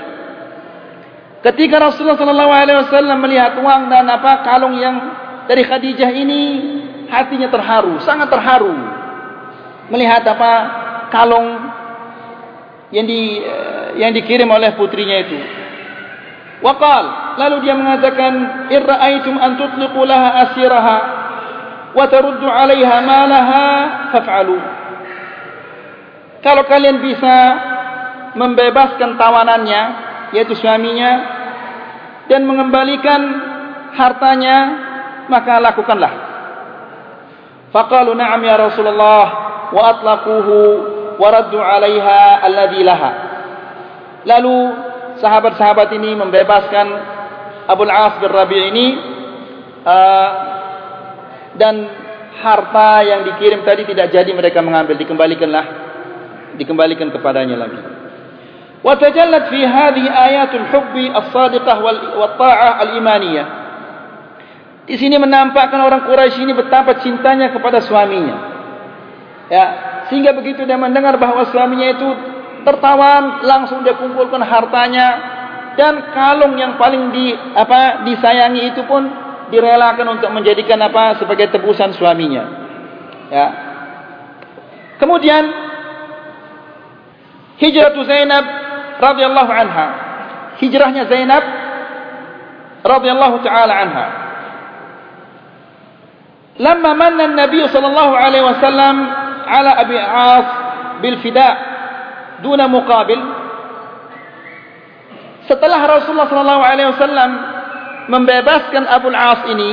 Ketika Rasulullah sallallahu alaihi wasallam melihat uang dan apa kalung yang dari Khadijah ini hatinya terharu sangat terharu. Melihat apa kalung yang di yang dikirim oleh putrinya itu. Waqal lalu dia mengatakan irra'aitum an tutliqu laha asiraha wa taruddu 'alaiha malaha faf'alu. Kalau kalian bisa membebaskan tawanannya yaitu suaminya dan mengembalikan hartanya maka lakukanlah na'am ya rasulullah wa atlaquhu wa raddu 'alaiha alladhi laha. Lalu sahabat-sahabat ini membebaskan Abu Al-As bin Rabi' ini uh, dan harta yang dikirim tadi tidak jadi mereka mengambil dikembalikanlah dikembalikan kepadanya lagi. Wa tajallat fi hadhihi ayatul hubbi as-sadiqah wal ta'ah al-imaniyah di sini menampakkan orang Quraisy ini betapa cintanya kepada suaminya ya sehingga begitu dia mendengar bahwa suaminya itu tertawan langsung dia kumpulkan hartanya dan kalung yang paling di apa disayangi itu pun direlakan untuk menjadikan apa sebagai tebusan suaminya. Ya. Kemudian hijrah Zainab radhiyallahu anha. Hijrahnya Zainab radhiyallahu taala anha. Lama manna Nabi sallallahu alaihi wasallam ala Abi As bil fida' duna muqabil. Setelah Rasulullah sallallahu alaihi wasallam membebaskan Abu Al-As ini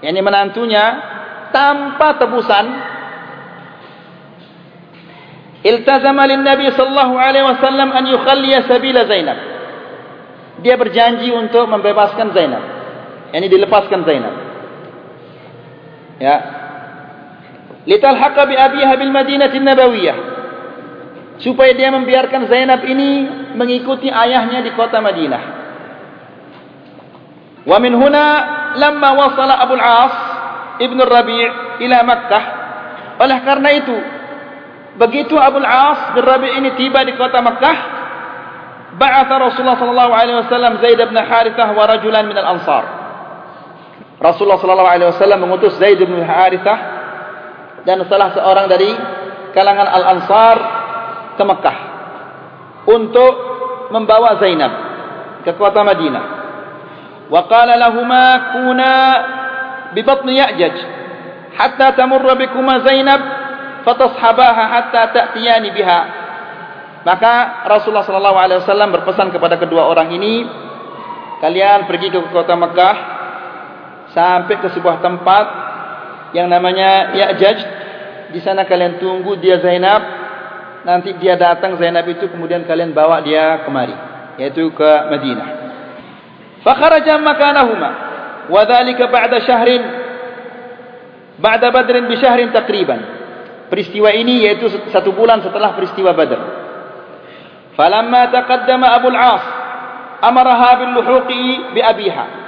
yang ini menantunya tanpa tebusan iltazama lin Nabi sallallahu alaihi wasallam an yukhalliya sabila Zainab. Dia berjanji untuk membebaskan Zainab. Yani dilepaskan Zainab. Ya. Litalhaqa bi abiha bil Madinah Nabawiyah. Supaya dia membiarkan Zainab ini mengikuti ayahnya di kota Madinah. Wa min huna lamma wasala Abu al-As ibn Rabi' ila Makkah. Oleh karena itu, begitu Abu al-As bin Rabi' ini tiba di kota Makkah, ba'atha Rasulullah sallallahu alaihi wasallam Zaid bin Harithah wa rajulan min al-Ansar. Rasulullah sallallahu alaihi wasallam mengutus Zaid bin Harithah dan salah seorang dari kalangan Al-Ansar ke Mekah untuk membawa Zainab ke kota Madinah. Wa qala lahumā kunā bi batni Ya'jaj hatta tamurra bikuma Zainab fatashabaha hatta ta'tiyani biha. Maka Rasulullah sallallahu alaihi wasallam berpesan kepada kedua orang ini, kalian pergi ke kota Mekah sampai ke sebuah tempat yang namanya Ya'jaj. Di sana kalian tunggu dia Zainab. Nanti dia datang Zainab itu kemudian kalian bawa dia kemari yaitu ke Madinah. Fa kharaja makanahuma. Wa dhalika ba'da syahrin ba'da badrin bi syahrin takriban peristiwa ini yaitu satu bulan setelah peristiwa badr. Falamma taqaddama Abu al-As amaraha bil luhuqi bi abiha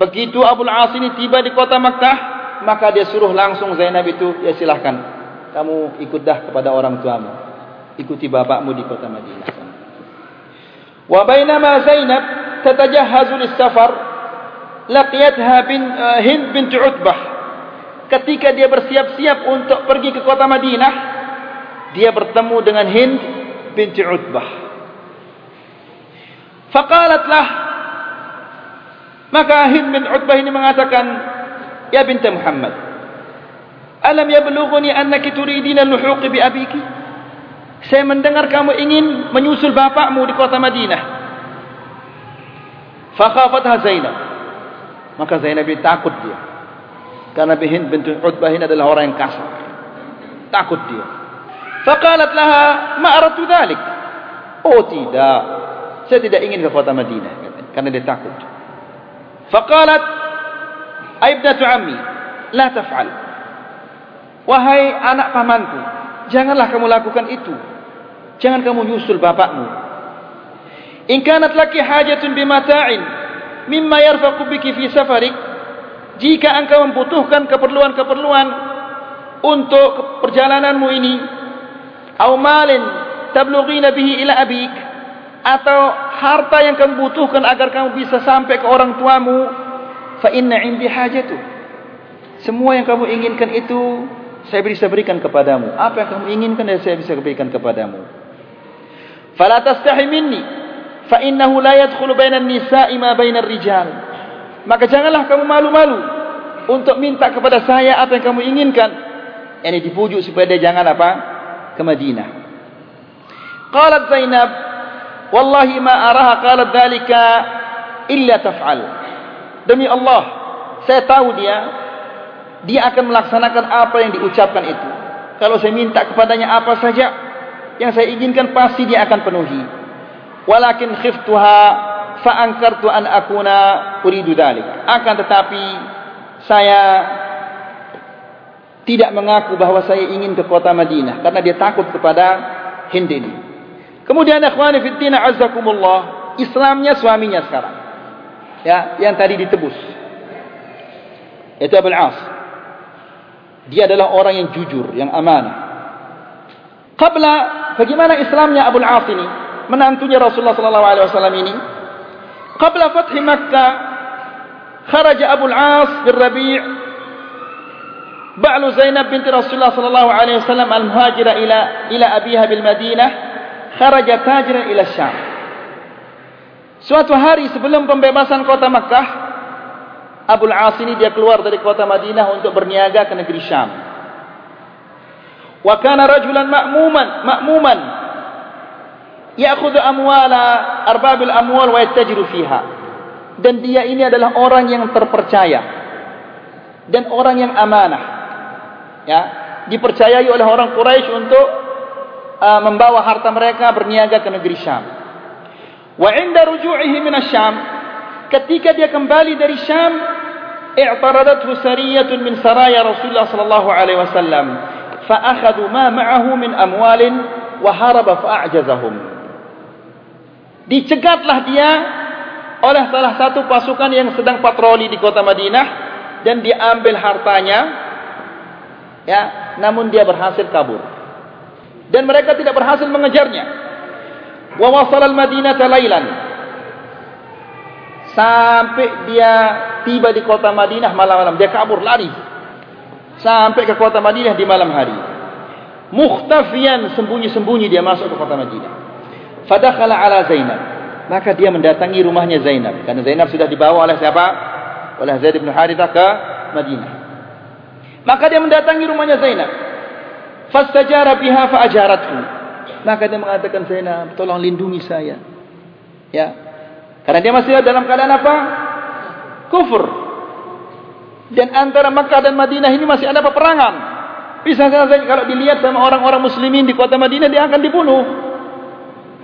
begitu Abu al-As ini tiba di kota Makkah maka dia suruh langsung Zainab itu ya silahkan kamu ikut dah kepada orang tuamu. Ikuti bapakmu di kota Madinah. Wa bainama Zainab tatajahhazu lis-safar laqiyatha bin uh, Hind bint Utbah. Ketika dia bersiap-siap untuk pergi ke kota Madinah, dia bertemu dengan Hind binti Utbah. Faqalat lah Maka Hind bin Utbah ini mengatakan, "Ya binti Muhammad, Alam yablughuni annaki turidina luhuq bi abiki? Saya mendengar kamu ingin menyusul bapakmu di kota Madinah. Fa khafatha Zainab. Maka Zainab bin takut dia. Karena Bihind binti Utbah ini adalah orang yang kasar. Takut dia. Faqalat laha ma aradtu dhalik. Oh tidak. Saya tidak ingin ke kota Madinah karena dia takut. Faqalat Aibnatu ammi, la taf'al. Wahai anak pamanku, janganlah kamu lakukan itu. Jangan kamu nyusul bapakmu. In kanat laki hajatun bimata'in mimma yarfaqu biki fi safarik, jika engkau membutuhkan keperluan-keperluan untuk perjalananmu ini, atau malin tablughina bihi ila abik, atau harta yang kamu butuhkan agar kamu bisa sampai ke orang tuamu, fa inna indi hajatu. Semua yang kamu inginkan itu saya bisa berikan kepadamu. Apa yang kamu inginkan dan saya bisa berikan kepadamu. Fala tastahi minni fa innahu la yadkhulu bainan nisa'i ma bainar rijal. Maka janganlah kamu malu-malu untuk minta kepada saya apa yang kamu inginkan. Ini dipujuk supaya dia jangan apa? Ke Madinah. Qalat Zainab, "Wallahi ma araha qalat dhalika illa taf'al." Demi Allah, saya tahu dia dia akan melaksanakan apa yang diucapkan itu. Kalau saya minta kepadanya apa saja yang saya inginkan pasti dia akan penuhi. Walakin khiftuha fa ankartu an akuna uridu dalik. Akan tetapi saya tidak mengaku bahwa saya ingin ke kota Madinah karena dia takut kepada Hind ini. Kemudian akhwani fi din azzakumullah, Islamnya suaminya sekarang. Ya, yang tadi ditebus. Itu Abul As. Dia adalah orang yang jujur, yang amanah. Qabla bagaimana Islamnya Abu Al-As ini, menantunya Rasulullah sallallahu alaihi wasallam ini? Qabla fath Makkah, kharaja Abu Al-As bin Rabi' ba'lu Zainab binti Rasulullah sallallahu alaihi wasallam al-muhajira ila ila abiha bil Madinah, kharaja tajiran ila Syam. Suatu hari sebelum pembebasan kota Makkah, Abu Al-As ini dia keluar dari kota Madinah untuk berniaga ke negeri Syam. Wa kana rajulan ma'muman, ma'muman. Ya'khudhu amwala arbabil amwal wa yattajiru fiha. Dan dia ini adalah orang yang terpercaya dan orang yang amanah. Ya, dipercayai oleh orang Quraisy untuk uh, membawa harta mereka berniaga ke negeri Syam. Wa 'inda ruju'ihi min asy-Syam ketika dia kembali dari Syam i'taradathu sariyatun min saraya Rasulullah sallallahu alaihi wasallam fa akhadhu ma ma'ahu min amwalin wa haraba fa a'jazahum dicegatlah dia oleh salah satu pasukan yang sedang patroli di kota Madinah dan diambil hartanya ya namun dia berhasil kabur dan mereka tidak berhasil mengejarnya. Wa wasala al-madinah lailan sampai dia tiba di kota Madinah malam-malam. Dia kabur lari. Sampai ke kota Madinah di malam hari. Mukhtafian sembunyi-sembunyi dia masuk ke kota Madinah. Fadakhala ala Zainab. Maka dia mendatangi rumahnya Zainab. Karena Zainab sudah dibawa oleh siapa? Oleh Zaid bin Harithah ke Madinah. Maka dia mendatangi rumahnya Zainab fastajara biha fa ajarathu maka dia mengatakan Zainab tolong lindungi saya ya karena dia masih dalam keadaan apa? Kufur. Dan antara Makkah dan Madinah ini masih ada peperangan. Bisa saja kalau dilihat sama orang-orang muslimin di kota Madinah dia akan dibunuh.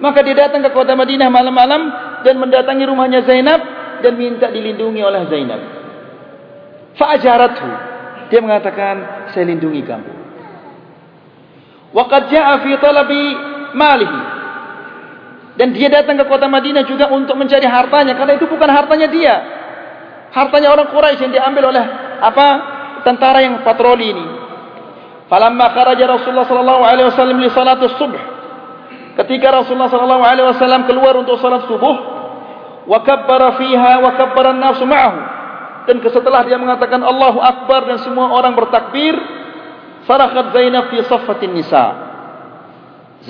Maka dia datang ke kota Madinah malam-malam dan mendatangi rumahnya Zainab dan minta dilindungi oleh Zainab. Fa'ajarathu. Dia mengatakan, saya lindungi kamu. Waqad ja'a fi talabi malihi. Dan dia datang ke kota Madinah juga untuk mencari hartanya. Karena itu bukan hartanya dia. Hartanya orang Quraisy yang diambil oleh apa tentara yang patroli ini. Falamma kharaja Rasulullah sallallahu alaihi wasallam li salati subuh. Ketika Rasulullah sallallahu alaihi wasallam keluar untuk salat subuh, wa kabbara fiha wa kabbara an-nas ma'ahu. Dan setelah dia mengatakan Allahu akbar dan semua orang bertakbir, sarakat Zainab fi saffatin nisa.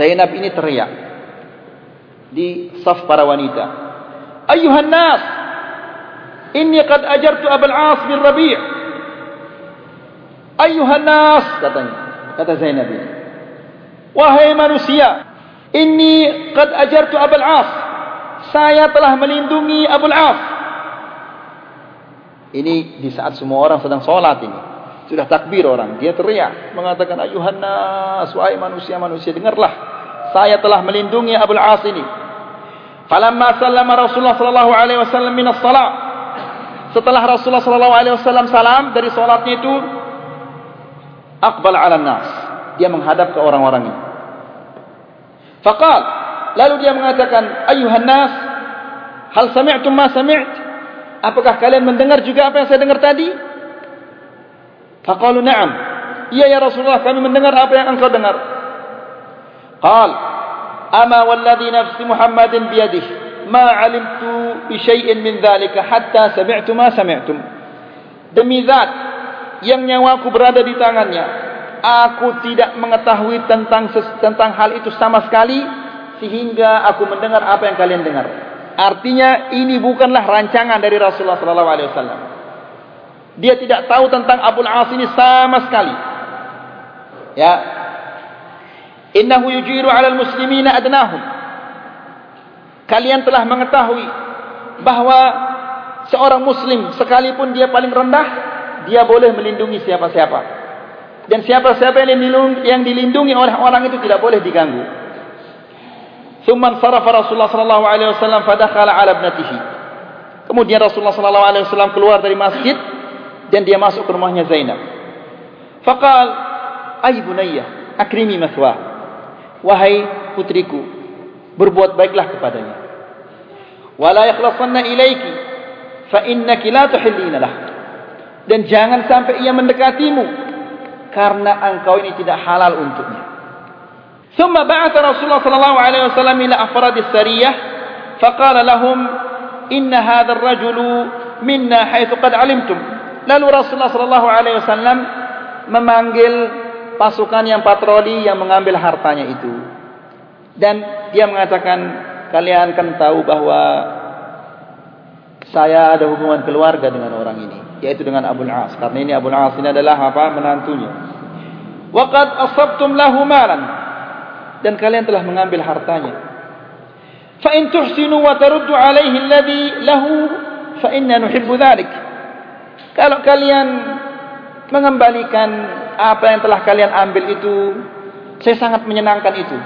Zainab ini teriak di saf para wanita. Ayuhan nas, inni qad ajartu Abul As bin Rabi'. Ayuhan nas, katanya, kata Zainab ini. Wahai manusia, inni qad ajartu Abul As. Saya telah melindungi Abul As. Ini di saat semua orang sedang solat ini. Sudah takbir orang. Dia teriak. Mengatakan, Ayuhan nas, wahai manusia-manusia, dengarlah. Saya telah melindungi Abul As ini. Falamma sallama Rasulullah sallallahu alaihi wasallam min as-salat. Setelah Rasulullah sallallahu alaihi wasallam salam dari salatnya itu aqbal 'ala nas Dia menghadap ke orang-orang ini. Faqal, lalu dia mengatakan, "Ayuhan nas, hal sami'tum ma sami't?" Apakah kalian mendengar juga apa yang saya dengar tadi? Faqalu na'am. Iya ya Rasulullah, kami mendengar apa yang engkau dengar. Qal Ama walladhi nafsi Muhammadin biyadih ma alimtu bi syai'in min dhalika hatta sami'tu ma sami'tum. Demi zat yang nyawaku berada di tangannya, aku tidak mengetahui tentang tentang hal itu sama sekali sehingga aku mendengar apa yang kalian dengar. Artinya ini bukanlah rancangan dari Rasulullah sallallahu alaihi wasallam dia tidak tahu tentang Abu Al-As ini sama sekali ya Innahu yujiru 'alal muslimina adnahum. Kalian telah mengetahui bahwa seorang muslim sekalipun dia paling rendah, dia boleh melindungi siapa-siapa. Dan siapa-siapa yang dilindungi oleh orang itu tidak boleh diganggu. Thumma sarafa Rasulullah sallallahu alaihi wasallam fadakhala 'ala ibnatihi. Kemudian Rasulullah sallallahu alaihi wasallam keluar dari masjid dan dia masuk ke rumahnya Zainab. Faqal, "Ay bunayya, akrimi mathwahu." wahai putriku berbuat baiklah kepadanya wala yakhlasanna ilaiki fa innaki la tuhillina lah dan jangan sampai ia mendekatimu karena engkau ini tidak halal untuknya thumma ba'atha rasulullah sallallahu alaihi wasallam ila afrad as-sariyah faqala lahum inna hadha ar-rajulu minna haythu qad alimtum lalu rasulullah wasallam memanggil pasukan yang patroli yang mengambil hartanya itu. Dan dia mengatakan, kalian kan tahu bahwa saya ada hubungan keluarga dengan orang ini, yaitu dengan Abu Al-As. Karena ini Abu Al-As ini adalah apa? Menantunya. Waqad asabtum lahu malan. Dan kalian telah mengambil hartanya. Fa in tuhsinu wa taruddu alaihi alladhi lahu fa inna nuhibbu dhalik. Kalau kalian mengembalikan apa yang telah kalian ambil itu saya sangat menyenangkan itu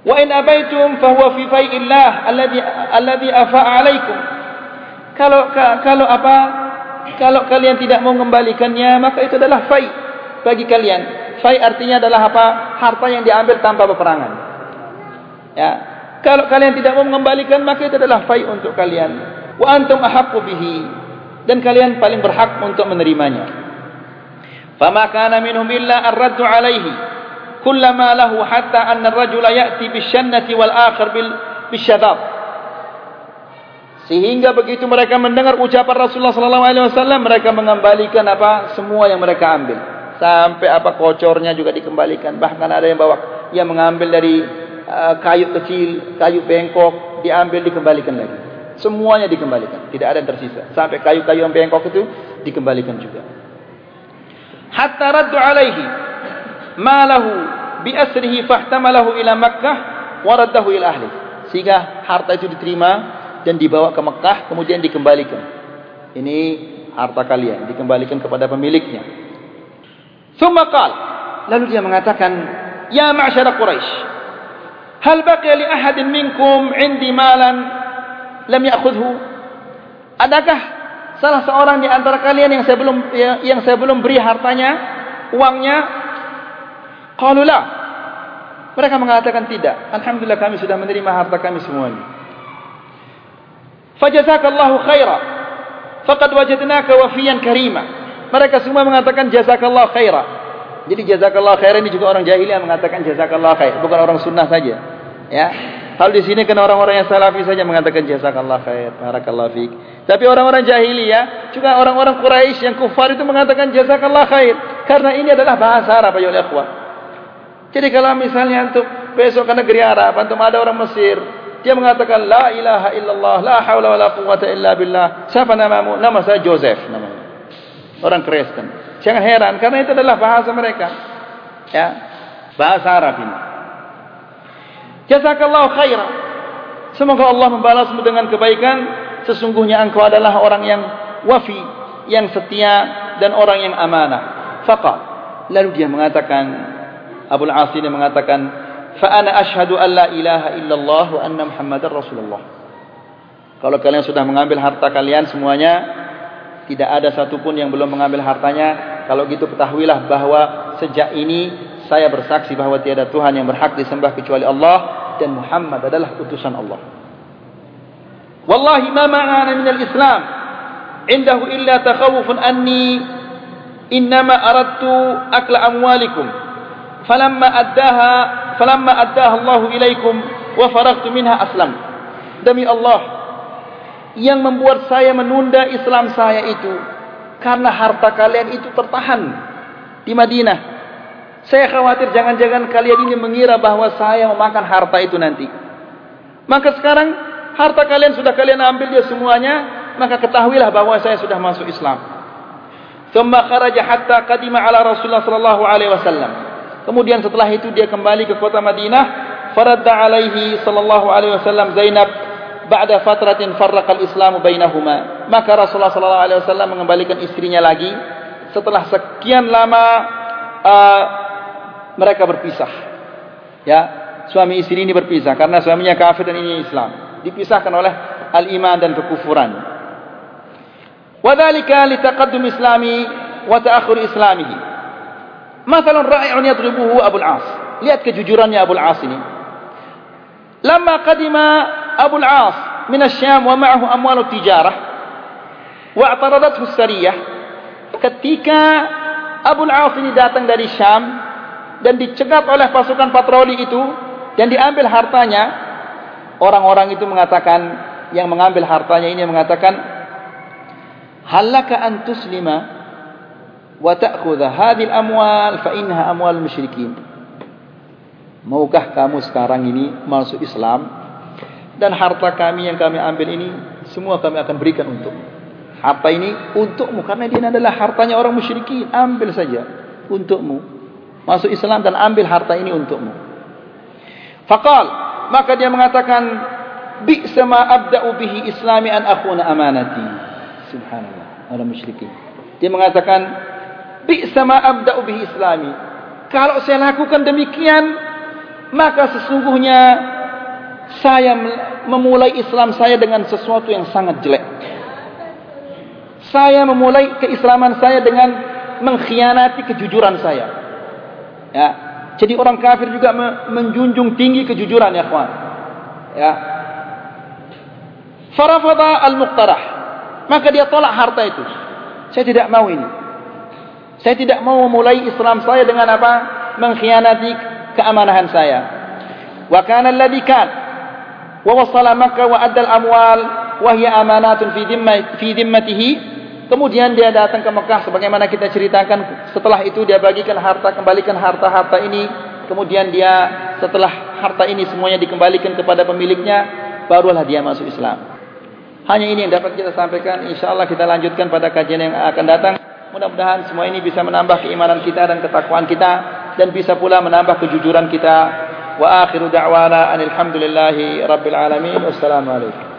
wa in abaitum fa huwa fi fai'illah alladhi alladhi afa'a alaikum Kalau kalau apa? Kalau kalian tidak mau mengembalikannya, maka itu adalah fai bagi kalian. Fai artinya adalah apa? Harta yang diambil tanpa peperangan. Ya. Kalau kalian tidak mau mengembalikan, maka itu adalah fai untuk kalian. Wa antum ahaqqu bihi. Dan kalian paling berhak untuk menerimanya. Fama kana minhum illa ar-raddu alaihi kullama lahu hatta anna ar-rajula ya'ti bisyannati wal akhir bil bisyadab. Sehingga begitu mereka mendengar ucapan Rasulullah sallallahu alaihi wasallam mereka mengembalikan apa semua yang mereka ambil. Sampai apa kocornya juga dikembalikan. Bahkan ada yang bawa yang mengambil dari uh, kayu kecil, kayu bengkok diambil dikembalikan lagi. Semuanya dikembalikan, tidak ada yang tersisa. Sampai kayu-kayu yang bengkok itu dikembalikan juga. Hatta raddu alaihi malahu bi asrihi fahtamalahu ila Makkah wa raddahu ila ahli. Sehingga harta itu diterima dan dibawa ke Mekah kemudian dikembalikan. Ini harta kalian dikembalikan kepada pemiliknya. Thumma qala lalu dia mengatakan ya ma'syar Quraisy hal baqiya li ahadin minkum 'indi malan lam ya'khudhu adakah salah seorang di antara kalian yang saya belum yang saya belum beri hartanya uangnya qalu la mereka mengatakan tidak alhamdulillah kami sudah menerima harta kami semuanya Fajazakallahu khaira. Faqad wajadnaka wafiyan karima. Mereka semua mengatakan jazakallahu khaira. Jadi jazakallahu khaira ini juga orang jahiliyah mengatakan jazakallahu khair, bukan orang sunnah saja. Ya. Hal di sini kan orang-orang yang salafi saja mengatakan jazakallahu khair, barakallahu fik. Tapi orang-orang jahiliyah, juga orang-orang Quraisy yang kufar itu mengatakan jazakallahu khair karena ini adalah bahasa Arab ya ikhwah. Jadi kalau misalnya untuk besok ke negeri Arab, antum ada orang Mesir, dia mengatakan la ilaha illallah la haula wala quwata illa billah. Siapa namamu? Nama saya Joseph namanya. Orang Kristen. Jangan heran karena itu adalah bahasa mereka. Ya bahasa Arab ini Jazakallahu khairan. Semoga Allah membalasmu dengan kebaikan. Sesungguhnya engkau adalah orang yang wafi, yang setia dan orang yang amanah. Faqat. Lalu dia mengatakan Abu Al-Asin mengatakan fa ana asyhadu an la ilaha illallah wa anna muhammadar rasulullah. Kalau kalian sudah mengambil harta kalian semuanya, tidak ada satupun yang belum mengambil hartanya. Kalau gitu ketahuilah bahwa sejak ini saya bersaksi bahwa tiada Tuhan yang berhak disembah kecuali Allah dan Muhammad adalah utusan Allah. Wallahi ma ma'ana min al-islam indahu illa takhawufun anni innama aradtu akla amwalikum. Falamma addaha falamma addaha Allah ilaikum wa faragtu minha aslam. Demi Allah yang membuat saya menunda Islam saya itu karena harta kalian itu tertahan di Madinah saya khawatir jangan-jangan kalian ini mengira bahwa saya memakan harta itu nanti. Maka sekarang harta kalian sudah kalian ambil dia semuanya maka ketahuilah bahwa saya sudah masuk Islam. Thumma kharaja hatta qadima ala Rasulullah sallallahu alaihi wasallam. Kemudian setelah itu dia kembali ke kota Madinah, faradda alaihi sallallahu alaihi wasallam Zainab ba'da fatratin farraqal Islam bainahuma. Maka Rasulullah sallallahu alaihi wasallam mengembalikan istrinya lagi. Setelah sekian lama uh, mereka berpisah. Ya, suami istri ini berpisah karena suaminya kafir dan ini Islam. Dipisahkan oleh al-iman dan kekufuran. Wa dzalika li taqaddum islami wa ta'akhur islamihi. Masalah ra'i'un yadribuhu Abu Al-As. Lihat kejujurannya Abu Al-As ini. Lama qadima Abu Al-As min Asyam wa ma'ahu amwalu tijarah wa ataradathu sariyah ketika Abu Al-As ini datang dari Syam dan dicegat oleh pasukan patroli itu dan diambil hartanya orang-orang itu mengatakan yang mengambil hartanya ini mengatakan halaka an tuslima wa ta'khudha hadhil amwal fa innaha amwal musyrikin. Maukah kamu sekarang ini masuk Islam? Dan harta kami yang kami ambil ini semua kami akan berikan untuk harta ini? Untukmu karena dia adalah hartanya orang musyrikin. Ambil saja untukmu masuk Islam dan ambil harta ini untukmu faqal maka dia mengatakan bi sama abda'u bihi islami an akhuna amanati subhanallah orang musyrikin dia mengatakan bi'sa ma abda'u bihi islami. Kalau saya lakukan demikian, maka sesungguhnya saya memulai Islam saya dengan sesuatu yang sangat jelek. Saya memulai keislaman saya dengan mengkhianati kejujuran saya. Ya. Jadi orang kafir juga menjunjung tinggi kejujuran ya kawan. Ya. Farafada al-muqtarah. Maka dia tolak harta itu. Saya tidak mau ini. Saya tidak mau memulai Islam saya dengan apa? Mengkhianati keamanahan saya. Wa kana alladhi kan wa wasala Makkah wa adda al-amwal wa hiya amanatun fi dhimma fi dhimmatihi. Kemudian dia datang ke Mekah sebagaimana kita ceritakan setelah itu dia bagikan harta kembalikan harta-harta ini kemudian dia setelah harta ini semuanya dikembalikan kepada pemiliknya barulah dia masuk Islam. Hanya ini yang dapat kita sampaikan. InsyaAllah kita lanjutkan pada kajian yang akan datang. Mudah-mudahan semua ini bisa menambah keimanan kita dan ketakwaan kita. Dan bisa pula menambah kejujuran kita. Wa akhiru da'wana anilhamdulillahi rabbil alamin. Wassalamualaikum.